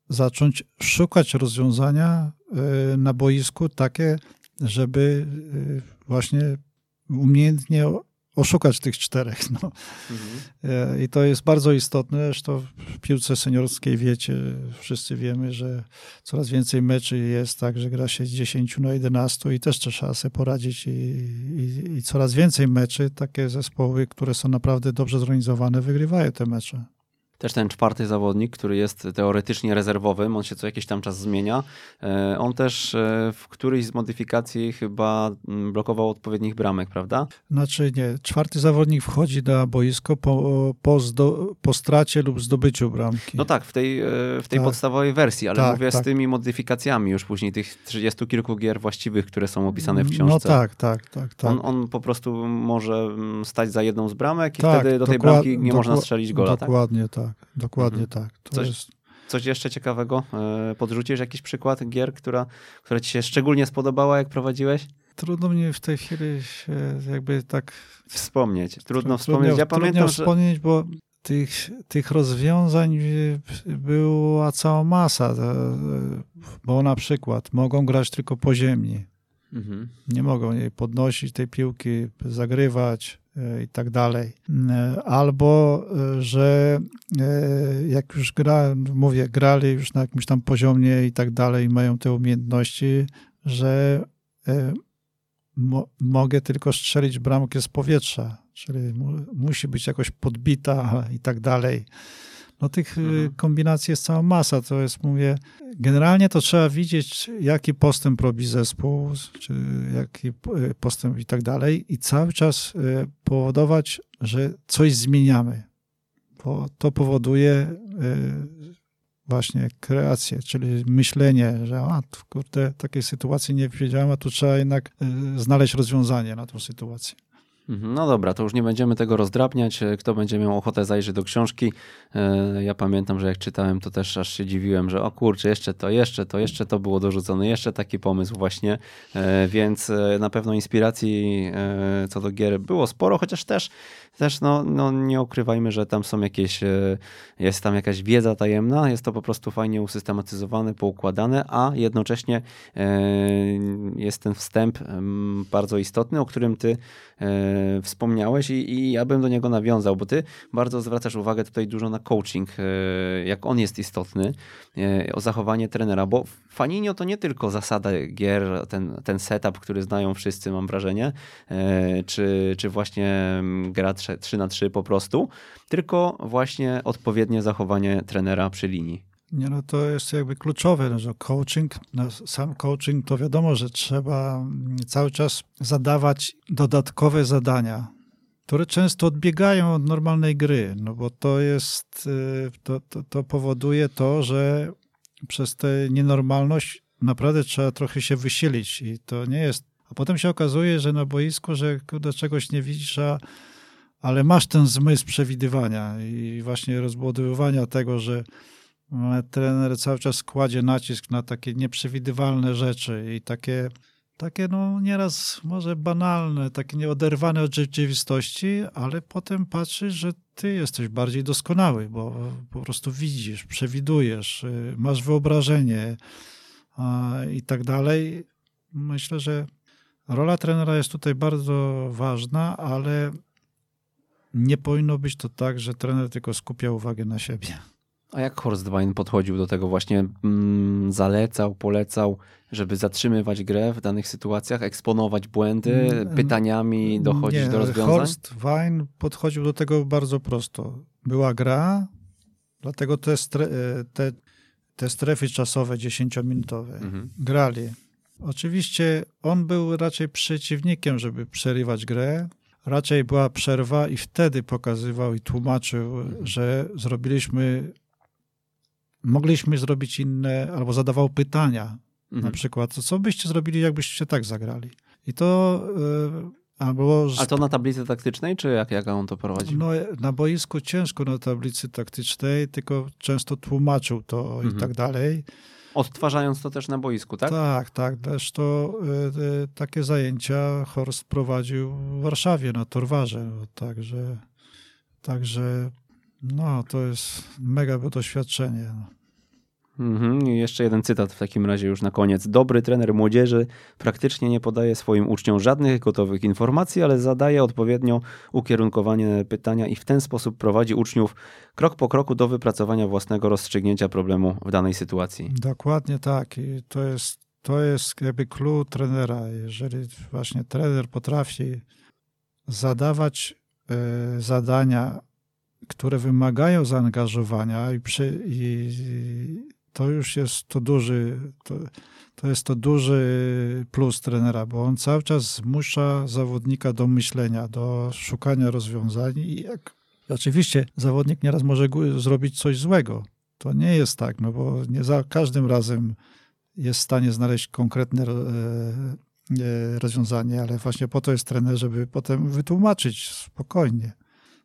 zacząć szukać rozwiązania y, na boisku takie, żeby y, właśnie umiejętnie oszukać tych czterech. No. Mhm. I to jest bardzo istotne. Zresztą w piłce seniorskiej wiecie, wszyscy wiemy, że coraz więcej meczy jest tak, że gra się z 10 na 11 i też trzeba sobie poradzić i, i, i coraz więcej meczy, takie zespoły, które są naprawdę dobrze zorganizowane, wygrywają te mecze też ten czwarty zawodnik, który jest teoretycznie rezerwowym, on się co jakiś tam czas zmienia. E, on też e, w którejś z modyfikacji chyba mm, blokował odpowiednich bramek, prawda? Znaczy nie, czwarty zawodnik wchodzi na boisko po, po, zdo, po stracie lub zdobyciu bramki. No tak, w tej, e, w tej tak. podstawowej wersji, ale tak, mówię tak. z tymi modyfikacjami już później tych trzydziestu kilku gier właściwych, które są opisane w książce. No tak, tak, tak. tak. On, on po prostu może mm, stać za jedną z bramek i tak, wtedy do tej bramki nie można strzelić gola, Dokładnie tak? Tak? dokładnie mhm. tak. To coś, jest... coś jeszcze ciekawego? E, podrzucisz jakiś przykład gier, która, która ci się szczególnie spodobała, jak prowadziłeś? Trudno mnie w tej chwili jakby tak... Wspomnieć. Trudno, wspomnieć. Ja pamiętam, że... wspomnieć, bo tych, tych rozwiązań była cała masa, bo na przykład mogą grać tylko po ziemi. Mhm. Nie mogą jej podnosić tej piłki, zagrywać, E, i tak dalej. E, albo, e, że jak już gra, mówię, grali już na jakimś tam poziomie i tak dalej, mają te umiejętności, że mo mogę tylko strzelić bramkę z powietrza, czyli mu musi być jakoś podbita i tak dalej. No tych mhm. kombinacji jest cała masa, to jest, mówię, generalnie to trzeba widzieć, jaki postęp robi zespół, czy jaki postęp i tak dalej i cały czas powodować, że coś zmieniamy, bo to powoduje właśnie kreację, czyli myślenie, że a, kurde, takiej sytuacji nie wiedziałem, a tu trzeba jednak znaleźć rozwiązanie na tą sytuację. Mhm, no dobra, to już nie będziemy tego rozdrabniać. E, kto będzie miał ochotę zajrzeć do książki, e, ja pamiętam, że jak czytałem, to też aż się dziwiłem, że o kurczę, jeszcze to, jeszcze to, jeszcze to było dorzucone, jeszcze taki pomysł właśnie, e, więc na pewno inspiracji co do gier było sporo, chociaż też też no, no nie ukrywajmy, że tam są jakieś, jest tam jakaś wiedza tajemna, jest to po prostu fajnie usystematyzowane, poukładane, a jednocześnie jest ten wstęp bardzo istotny, o którym ty wspomniałeś i, i ja bym do niego nawiązał, bo ty bardzo zwracasz uwagę tutaj dużo na coaching, jak on jest istotny, o zachowanie trenera, bo Faninio to nie tylko zasada gier, ten, ten setup, który znają wszyscy, mam wrażenie, czy, czy właśnie gra 3 na 3 po prostu, tylko właśnie odpowiednie zachowanie trenera przy linii. Nie, no to jest jakby kluczowe, no, że coaching, no, sam coaching to wiadomo, że trzeba cały czas zadawać dodatkowe zadania, które często odbiegają od normalnej gry, no bo to jest, y, to, to, to powoduje to, że przez tę nienormalność naprawdę trzeba trochę się wysilić i to nie jest, a potem się okazuje, że na boisku, że do czegoś nie widzisz, a ale masz ten zmysł przewidywania i właśnie rozbudowywania tego, że trener cały czas kładzie nacisk na takie nieprzewidywalne rzeczy i takie, takie no nieraz może banalne, takie nieoderwane od rzeczywistości, ale potem patrzysz, że ty jesteś bardziej doskonały, bo po prostu widzisz, przewidujesz, y, masz wyobrażenie i tak dalej. Myślę, że rola trenera jest tutaj bardzo ważna, ale nie powinno być to tak, że trener tylko skupia uwagę na siebie. A jak Horst Wein podchodził do tego właśnie, mm, zalecał, polecał, żeby zatrzymywać grę w danych sytuacjach, eksponować błędy, mm, pytaniami dochodzić nie, do rozwiązań? Horst Wein podchodził do tego bardzo prosto. Była gra, dlatego te, stre, te, te strefy czasowe dziesięciominutowe mhm. grali. Oczywiście on był raczej przeciwnikiem, żeby przerywać grę, raczej była przerwa i wtedy pokazywał i tłumaczył, że zrobiliśmy, mogliśmy zrobić inne, albo zadawał pytania. Mhm. Na przykład, co byście zrobili, jakbyście tak zagrali? I to yy, Albo, A to na tablicy taktycznej, czy jak, jak on to prowadził? No, na boisku ciężko na tablicy taktycznej, tylko często tłumaczył to mhm. i tak dalej. Odtwarzając to też na boisku, tak? Tak, tak. Zresztą y, takie zajęcia Horst prowadził w Warszawie na Torwarze. Także, także no, to jest mega doświadczenie. No. Mhm. I jeszcze jeden cytat w takim razie już na koniec. Dobry trener młodzieży praktycznie nie podaje swoim uczniom żadnych gotowych informacji, ale zadaje odpowiednio ukierunkowane pytania i w ten sposób prowadzi uczniów krok po kroku do wypracowania własnego rozstrzygnięcia problemu w danej sytuacji. Dokładnie tak. I to jest, to jest jakby clue trenera. Jeżeli właśnie trener potrafi zadawać y, zadania, które wymagają zaangażowania i, przy, i to już jest to duży, to, to jest to duży plus trenera, bo on cały czas zmusza zawodnika do myślenia, do szukania rozwiązań i jak oczywiście zawodnik nieraz może zrobić coś złego. To nie jest tak, no bo nie za każdym razem jest w stanie znaleźć konkretne e, e, rozwiązanie, ale właśnie po to jest trener, żeby potem wytłumaczyć spokojnie.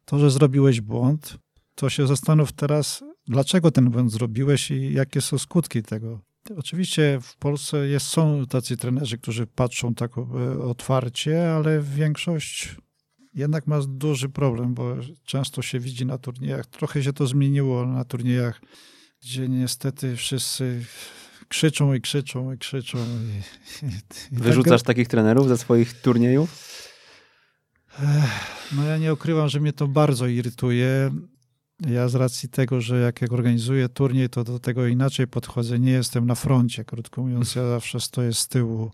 To, że zrobiłeś błąd, to się zastanów teraz, dlaczego ten błąd zrobiłeś i jakie są skutki tego. Oczywiście w Polsce jest, są tacy trenerzy, którzy patrzą tak e, otwarcie, ale większość jednak ma duży problem, bo często się widzi na turniejach. Trochę się to zmieniło na turniejach, gdzie niestety wszyscy krzyczą i krzyczą i krzyczą. I, i Wyrzucasz tak... takich trenerów ze swoich turniejów? No ja nie ukrywam, że mnie to bardzo irytuje. Ja z racji tego, że jak, jak organizuję turniej, to do tego inaczej podchodzę. Nie jestem na froncie, krótko mówiąc, ja zawsze stoję z tyłu.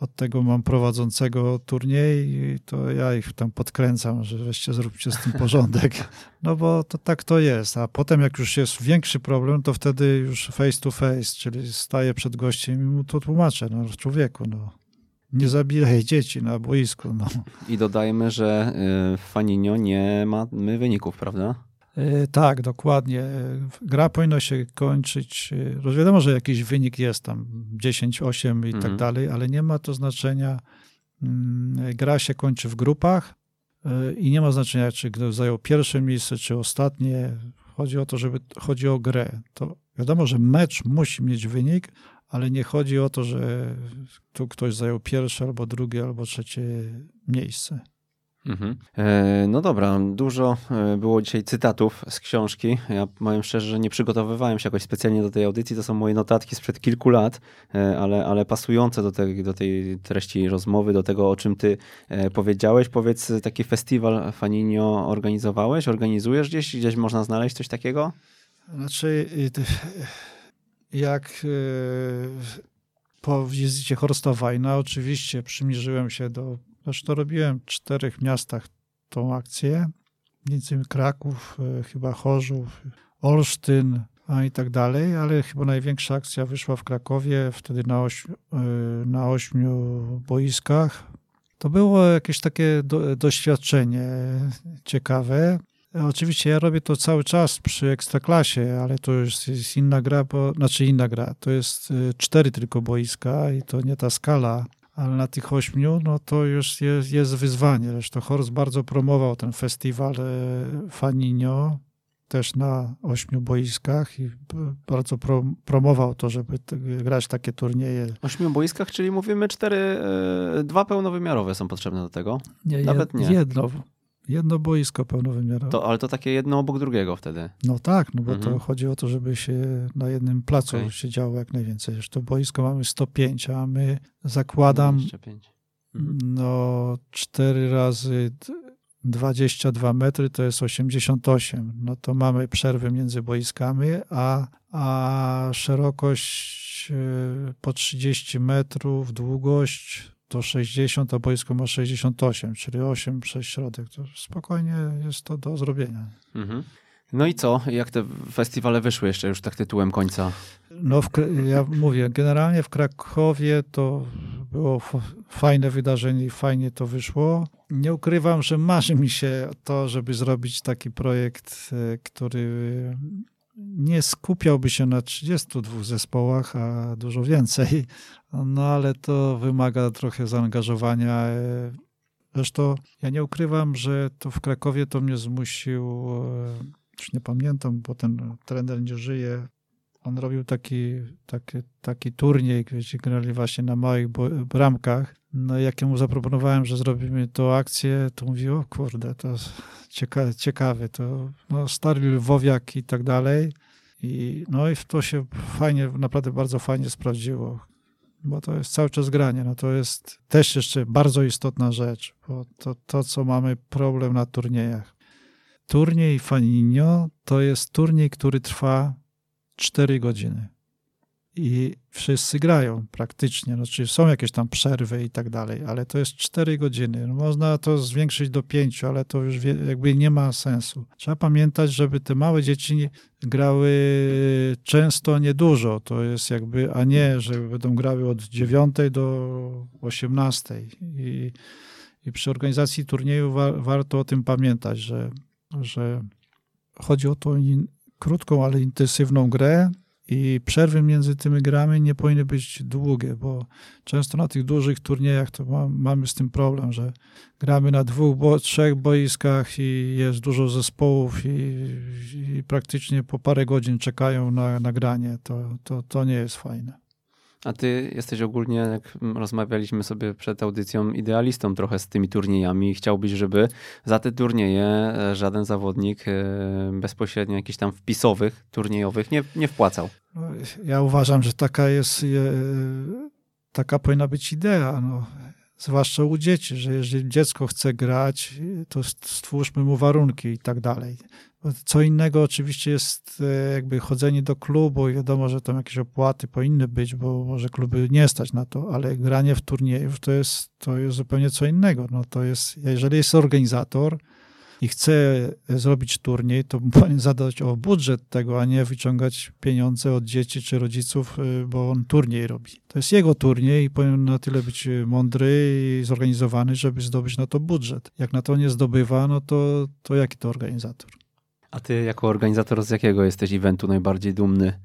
Od tego mam prowadzącego turniej i to ja ich tam podkręcam, że weźcie, zróbcie z tym porządek. No bo to tak to jest. A potem jak już jest większy problem, to wtedy już face to face, czyli staję przed gościem i mu to tłumaczę. No człowieku, no nie zabijaj dzieci na boisku. No. I dodajmy, że y, Faninio nie mamy wyników, prawda? E, tak, dokładnie. Gra powinna się kończyć. E, wiadomo, że jakiś wynik jest tam 10, 8 i tak mhm. tak dalej, ale nie ma to znaczenia. Mm, gra się kończy w grupach i nie ma znaczenia, czy ktoś zajął pierwsze miejsce, czy ostatnie. Chodzi o to, żeby chodzi o grę. To wiadomo, że mecz musi mieć wynik, ale nie chodzi o to, że tu ktoś zajął pierwsze albo drugie albo trzecie miejsce. Mhm. E, no dobra, dużo e, było dzisiaj cytatów z książki. Ja powiem szczerze, że nie przygotowywałem się jakoś specjalnie do tej audycji. To są moje notatki sprzed kilku lat, e, ale, ale pasujące do tej, do tej treści rozmowy, do tego, o czym ty powiedziałeś. Powiedz, taki festiwal Faninio organizowałeś? Organizujesz gdzieś? Gdzieś można znaleźć coś takiego? Znaczy, jak po wizycie Horsta Wajna oczywiście przymierzyłem się do Zresztą robiłem w czterech miastach tą akcję. Między innymi Kraków, e, chyba Chorzów, Olsztyn, i tak dalej, ale chyba największa akcja wyszła w Krakowie, wtedy na, ośmiu, e, na ośmiu boiskach. To było jakieś takie do, doświadczenie ciekawe. Oczywiście ja robię to cały czas przy Ekstraklasie, ale to już jest inna gra, bo, znaczy inna gra. To jest e, cztery tylko boiska i to nie ta skala ale na tych ośmiu, no to już jest, jest wyzwanie. Zresztą Horst bardzo promował ten festiwal e, Faninio, też na ośmiu boiskach i bardzo pro, promował to, żeby grać takie turnieje. Ośmiu boiskach, czyli mówimy cztery, e, dwa pełnowymiarowe są potrzebne do tego? Nie, Nawet nie. Jedno, Jedno boisko pełnowymiarowe. To, ale to takie jedno obok drugiego wtedy. No tak, no bo mhm. to chodzi o to, żeby się na jednym placu okay. się działo jak najwięcej. to boisko mamy 105, a my zakładam 25. Mhm. no 4 razy 22 metry to jest 88. No to mamy przerwy między boiskami, a, a szerokość e, po 30 metrów, długość to 60, a boisko ma 68, czyli 8 przez środek. To spokojnie jest to do zrobienia. Mhm. No i co? Jak te festiwale wyszły jeszcze już tak tytułem końca? No, ja mówię, generalnie w Krakowie to było fajne wydarzenie i fajnie to wyszło. Nie ukrywam, że marzy mi się to, żeby zrobić taki projekt, e, który nie skupiałby się na 32 zespołach, a dużo więcej, no ale to wymaga trochę zaangażowania. Zresztą ja nie ukrywam, że to w Krakowie to mnie zmusił, e, już nie pamiętam, bo ten trener nie żyje. On robił taki, taki, taki turniej, gdzie grali właśnie na małych bramkach. No jak mu zaproponowałem, że zrobimy tą akcję, to mówił, o kurde, to cieka ciekawe, to no, stary Lwowiak i tak dalej. I, no i to się fajnie, naprawdę bardzo fajnie sprawdziło, bo to jest cały czas granie. No to jest też jeszcze bardzo istotna rzecz, bo to, to co mamy problem na turniejach. Turniej Faninio to jest turniej, który trwa 4 godziny i wszyscy grają praktycznie. Czyli są jakieś tam przerwy i tak dalej, ale to jest 4 godziny. No, można to zwiększyć do 5, ale to już jakby nie ma sensu. Trzeba pamiętać, żeby te małe dzieci grały często niedużo. To jest jakby, a nie, że będą grały od 9 do 18. I, i przy organizacji turnieju wa warto o tym pamiętać, że, że chodzi o tą krótką, ale intensywną grę, i przerwy między tymi grami nie powinny być długie, bo często na tych dużych turniejach to ma, mamy z tym problem, że gramy na dwóch, bo, trzech boiskach i jest dużo zespołów i, i praktycznie po parę godzin czekają na nagranie. To, to, to nie jest fajne. A ty jesteś ogólnie, jak rozmawialiśmy sobie przed audycją, idealistą trochę z tymi turniejami. Chciałbyś, żeby za te turnieje e, żaden zawodnik e, bezpośrednio jakichś tam wpisowych, turniejowych nie, nie wpłacał. No, ja uważam, że taka jest, e, taka powinna być idea. No zwłaszcza u dzieci, że jeżeli dziecko chce grać, to stwórzmy mu warunki i tak dalej. Co innego oczywiście jest e, jakby chodzenie do klubu i wiadomo, że tam jakieś opłaty powinny być, bo może kluby nie stać na to, ale granie w turniejów to jest, to jest zupełnie co innego. No to jest, jeżeli jest organizator, i chce zrobić turniej, to powinien zadać o budżet tego, a nie wyciągać pieniądze od dzieci czy rodziców, y, bo on turniej robi. To jest jego turniej i powinien na tyle być mądry i zorganizowany, żeby zdobyć na to budżet. Jak na to nie zdobywa, no to, to jaki to organizator? A ty jako organizator z jakiego jesteś eventu najbardziej dumny?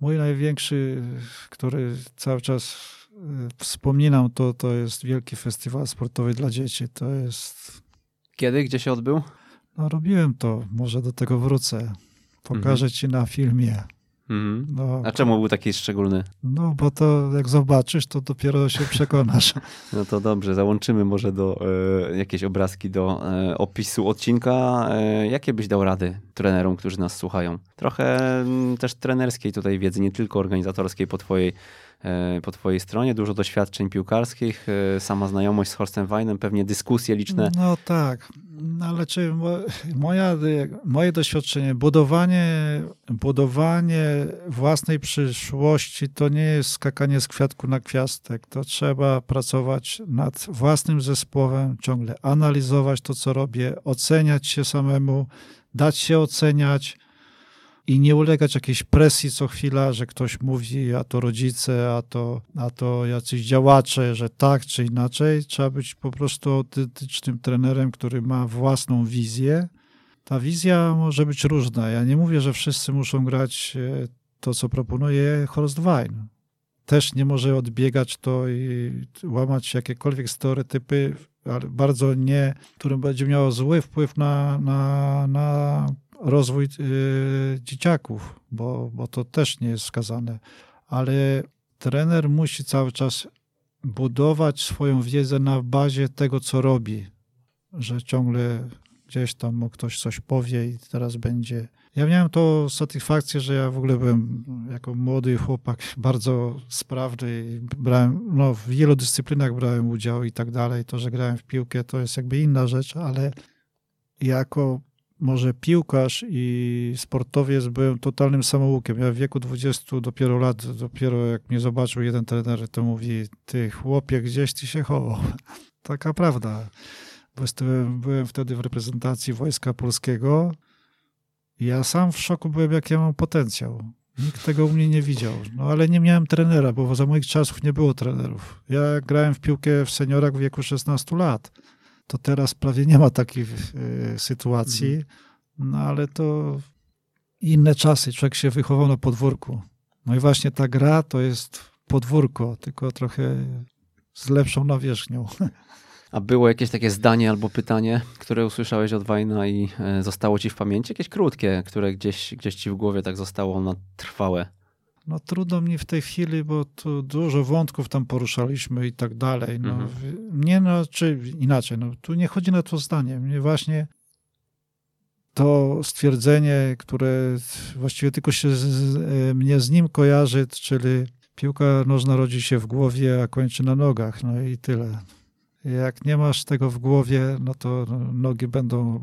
Mój największy, który cały czas y, wspominam, to, to jest Wielki Festiwal Sportowy dla Dzieci. To jest kiedy? Gdzie się odbył? No robiłem to, może do tego wrócę. Pokażę mhm. ci na filmie. Mhm. No, A czemu był taki szczególny? No, bo to jak zobaczysz, to dopiero się przekonasz. No to dobrze, załączymy może do e, jakieś obrazki do e, opisu odcinka. E, jakie byś dał rady trenerom, którzy nas słuchają? Trochę mm, też trenerskiej tutaj wiedzy, nie tylko organizatorskiej po twojej po twojej stronie, dużo doświadczeń piłkarskich, e, sama znajomość z Horstem Weinem, pewnie dyskusje liczne. No tak, no ale czy moja, moje doświadczenie, budowanie, budowanie własnej przyszłości to nie jest skakanie z kwiatku na kwiastek. To trzeba pracować nad własnym zespołem, ciągle analizować to, co robię, oceniać się samemu, dać się oceniać, i nie ulegać jakiejś presji co chwila, że ktoś mówi, a to rodzice, a to, a to jacyś działacze, że tak czy inaczej. Trzeba być po prostu autentycznym trenerem, który ma własną wizję. Ta wizja może być różna. Ja nie mówię, że wszyscy muszą grać e, to, co proponuje Horst Wein. Też nie może odbiegać to i łamać jakiekolwiek stereotypy, bardzo nie, które będzie miało zły wpływ na, na, na rozwój y, dzieciaków, bo, bo to też nie jest wskazane. Ale trener musi cały czas budować swoją wiedzę na bazie tego, co robi, że ciągle gdzieś tam mu ktoś coś powie i teraz będzie. Ja miałem to satysfakcję, że ja w ogóle byłem jako młody chłopak bardzo sprawny. Brałem, no, w wielu dyscyplinach brałem udział i tak dalej. To, że grałem w piłkę, to jest jakby inna rzecz, ale jako może piłkarz i sportowiec byłem totalnym samoukiem. Ja w wieku 20 dopiero lat, dopiero jak mnie zobaczył jeden trener, to mówi, ty chłopie, gdzieś ty się chował. Taka prawda. Byłem, byłem wtedy w reprezentacji Wojska Polskiego ja sam w szoku byłem, jak ja mam potencjał. Nikt tego u mnie nie widział. No ale nie miałem trenera, bo za moich czasów nie było trenerów. Ja grałem w piłkę w seniorach w wieku 16 lat to teraz prawie nie ma takich y, sytuacji, mhm. no ale to inne czasy. Człowiek się wychował na podwórku. No i właśnie ta gra to jest podwórko, tylko trochę z lepszą nawierzchnią. A było jakieś takie zdanie albo pytanie, które usłyszałeś od Wajna i e, zostało ci w pamięci? Jakieś krótkie, które gdzieś, gdzieś ci w głowie tak zostało na trwałe? No trudno mi w tej chwili, bo tu dużo wątków tam poruszaliśmy i tak dalej. No, mhm. Nie no, czy inaczej, no tu nie chodzi na to zdanie. Mnie właśnie to stwierdzenie, które właściwie tylko się z, z, mnie z nim kojarzy, czyli piłka nożna rodzi się w głowie, a kończy na nogach, no i tyle. Jak nie masz tego w głowie, no to nogi będą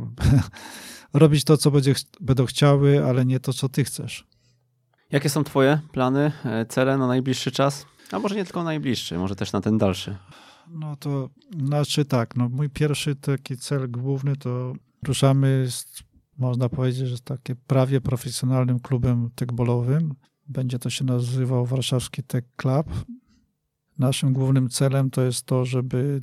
robić to, co będzie, będą chciały, ale nie to, co ty chcesz. Jakie są twoje plany, e, cele na najbliższy czas? A może nie tylko najbliższy, może też na ten dalszy? No to znaczy tak, no mój pierwszy taki cel główny to ruszamy z, można powiedzieć, że takie prawie profesjonalnym klubem tekbolowym. Będzie to się nazywał Warszawski Tech Club. Naszym głównym celem to jest to, żeby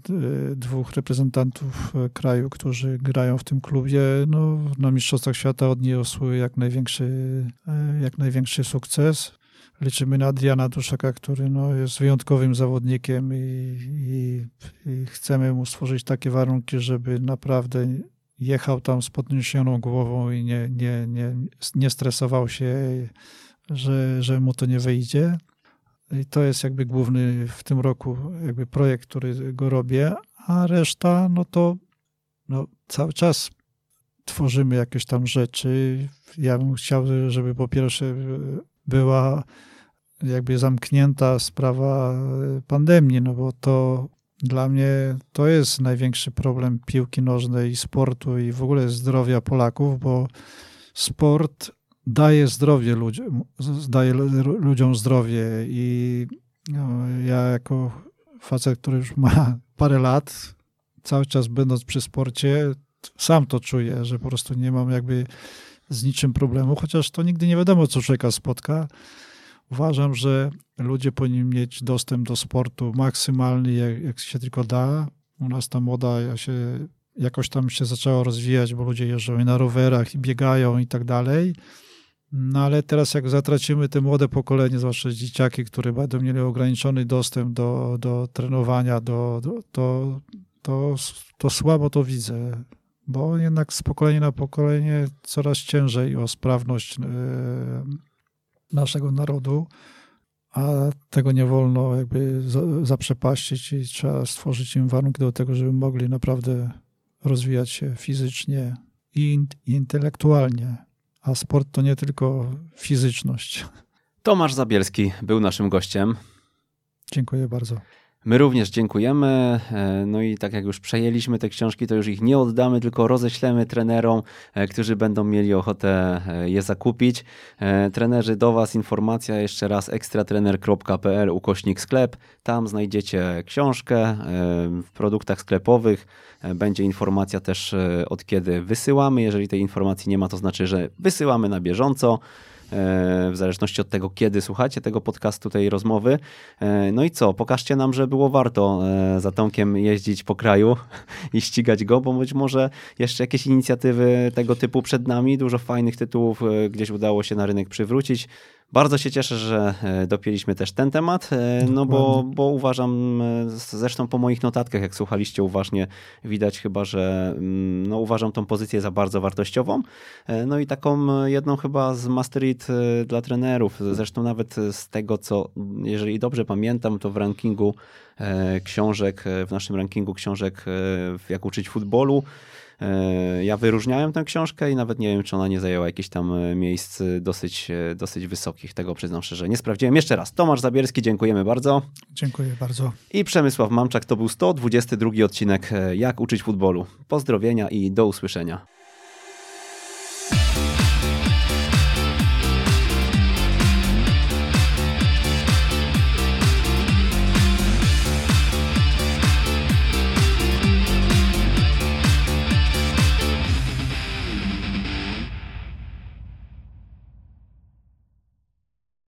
e, dwóch reprezentantów e, kraju, którzy grają w tym klubie, no, na Mistrzostwach Świata odniosły jak największy, e, jak największy sukces. Liczymy na Adriana Duszaka, który no, jest wyjątkowym zawodnikiem i, i, i chcemy mu stworzyć takie warunki, żeby naprawdę jechał tam z podniesioną głową i nie, nie, nie, nie stresował się, że, że mu to nie wyjdzie. I to jest jakby główny w tym roku jakby projekt, który go robię, a reszta, no to no, cały czas tworzymy jakieś tam rzeczy. Ja bym chciał, żeby po pierwsze była jakby zamknięta sprawa pandemii, no bo to dla mnie to jest największy problem piłki nożnej i sportu i w ogóle zdrowia Polaków, bo sport daje zdrowie ludziom, daje ludziom zdrowie i no, ja jako facet, który już ma parę lat, cały czas będąc przy sporcie, sam to czuję, że po prostu nie mam jakby z niczym problemu, chociaż to nigdy nie wiadomo, co człowieka spotka. Uważam, że ludzie powinni mieć dostęp do sportu maksymalny, jak, jak się tylko da. U nas ta moda ja się, jakoś tam się zaczęła rozwijać, bo ludzie jeżdżą na rowerach i biegają i tak dalej. No ale teraz jak zatracimy te młode pokolenie, zwłaszcza dzieciaki, które będą mieli ograniczony dostęp do, do trenowania, do, do, to, to, to słabo to widzę, bo jednak z pokolenia na pokolenie coraz ciężej o sprawność e, naszego narodu, a tego nie wolno jakby zaprzepaścić i trzeba stworzyć im warunki do tego, żeby mogli naprawdę rozwijać się fizycznie i intelektualnie a sport to nie tylko fizyczność. Tomasz Zabielski był naszym gościem. Dziękuję bardzo. My również dziękujemy. E, no i tak jak już przejęliśmy te książki, to już ich nie oddamy, tylko roześlemy trenerom, e, którzy będą mieli ochotę e, je zakupić. Trenerzy, do Was informacja jeszcze raz ekstratrener.pl ukośnik sklep. Tam znajdziecie książkę w produktach sklepowych. Będzie informacja też od kiedy wysyłamy. Jeżeli tej informacji nie ma, to znaczy, że wysyłamy na bieżąco. E, w zależności od tego, kiedy słuchacie tego podcastu, tej rozmowy. E, no i co, pokażcie nam, że było warto e, za Tomkiem jeździć po kraju i ścigać go, bo być może jeszcze jakieś inicjatywy tego typu przed nami, dużo fajnych tytułów gdzieś udało się na rynek przywrócić. Bardzo się cieszę, że e, dopięliśmy też ten temat, e, no bo, bo uważam, e, zresztą po moich notatkach, jak słuchaliście uważnie, widać chyba, że mm, no, uważam tą pozycję za bardzo wartościową. No i taką jedną chyba z masterit dla trenerów. Zresztą nawet z tego, co, jeżeli dobrze pamiętam, to w rankingu książek, w naszym rankingu książek jak uczyć futbolu, ja wyróżniałem tę książkę i nawet nie wiem, czy ona nie zajęła jakichś tam e, miejsc dosyć, e, dosyć wysokich. Tego przyznam szczerze. Nie sprawdziłem. Jeszcze raz. Tomasz Zabierski, dziękujemy bardzo. Dziękuję bardzo. I Przemysław Mamczak, to był 122 odcinek Jak uczyć futbolu. Pozdrowienia i do usłyszenia.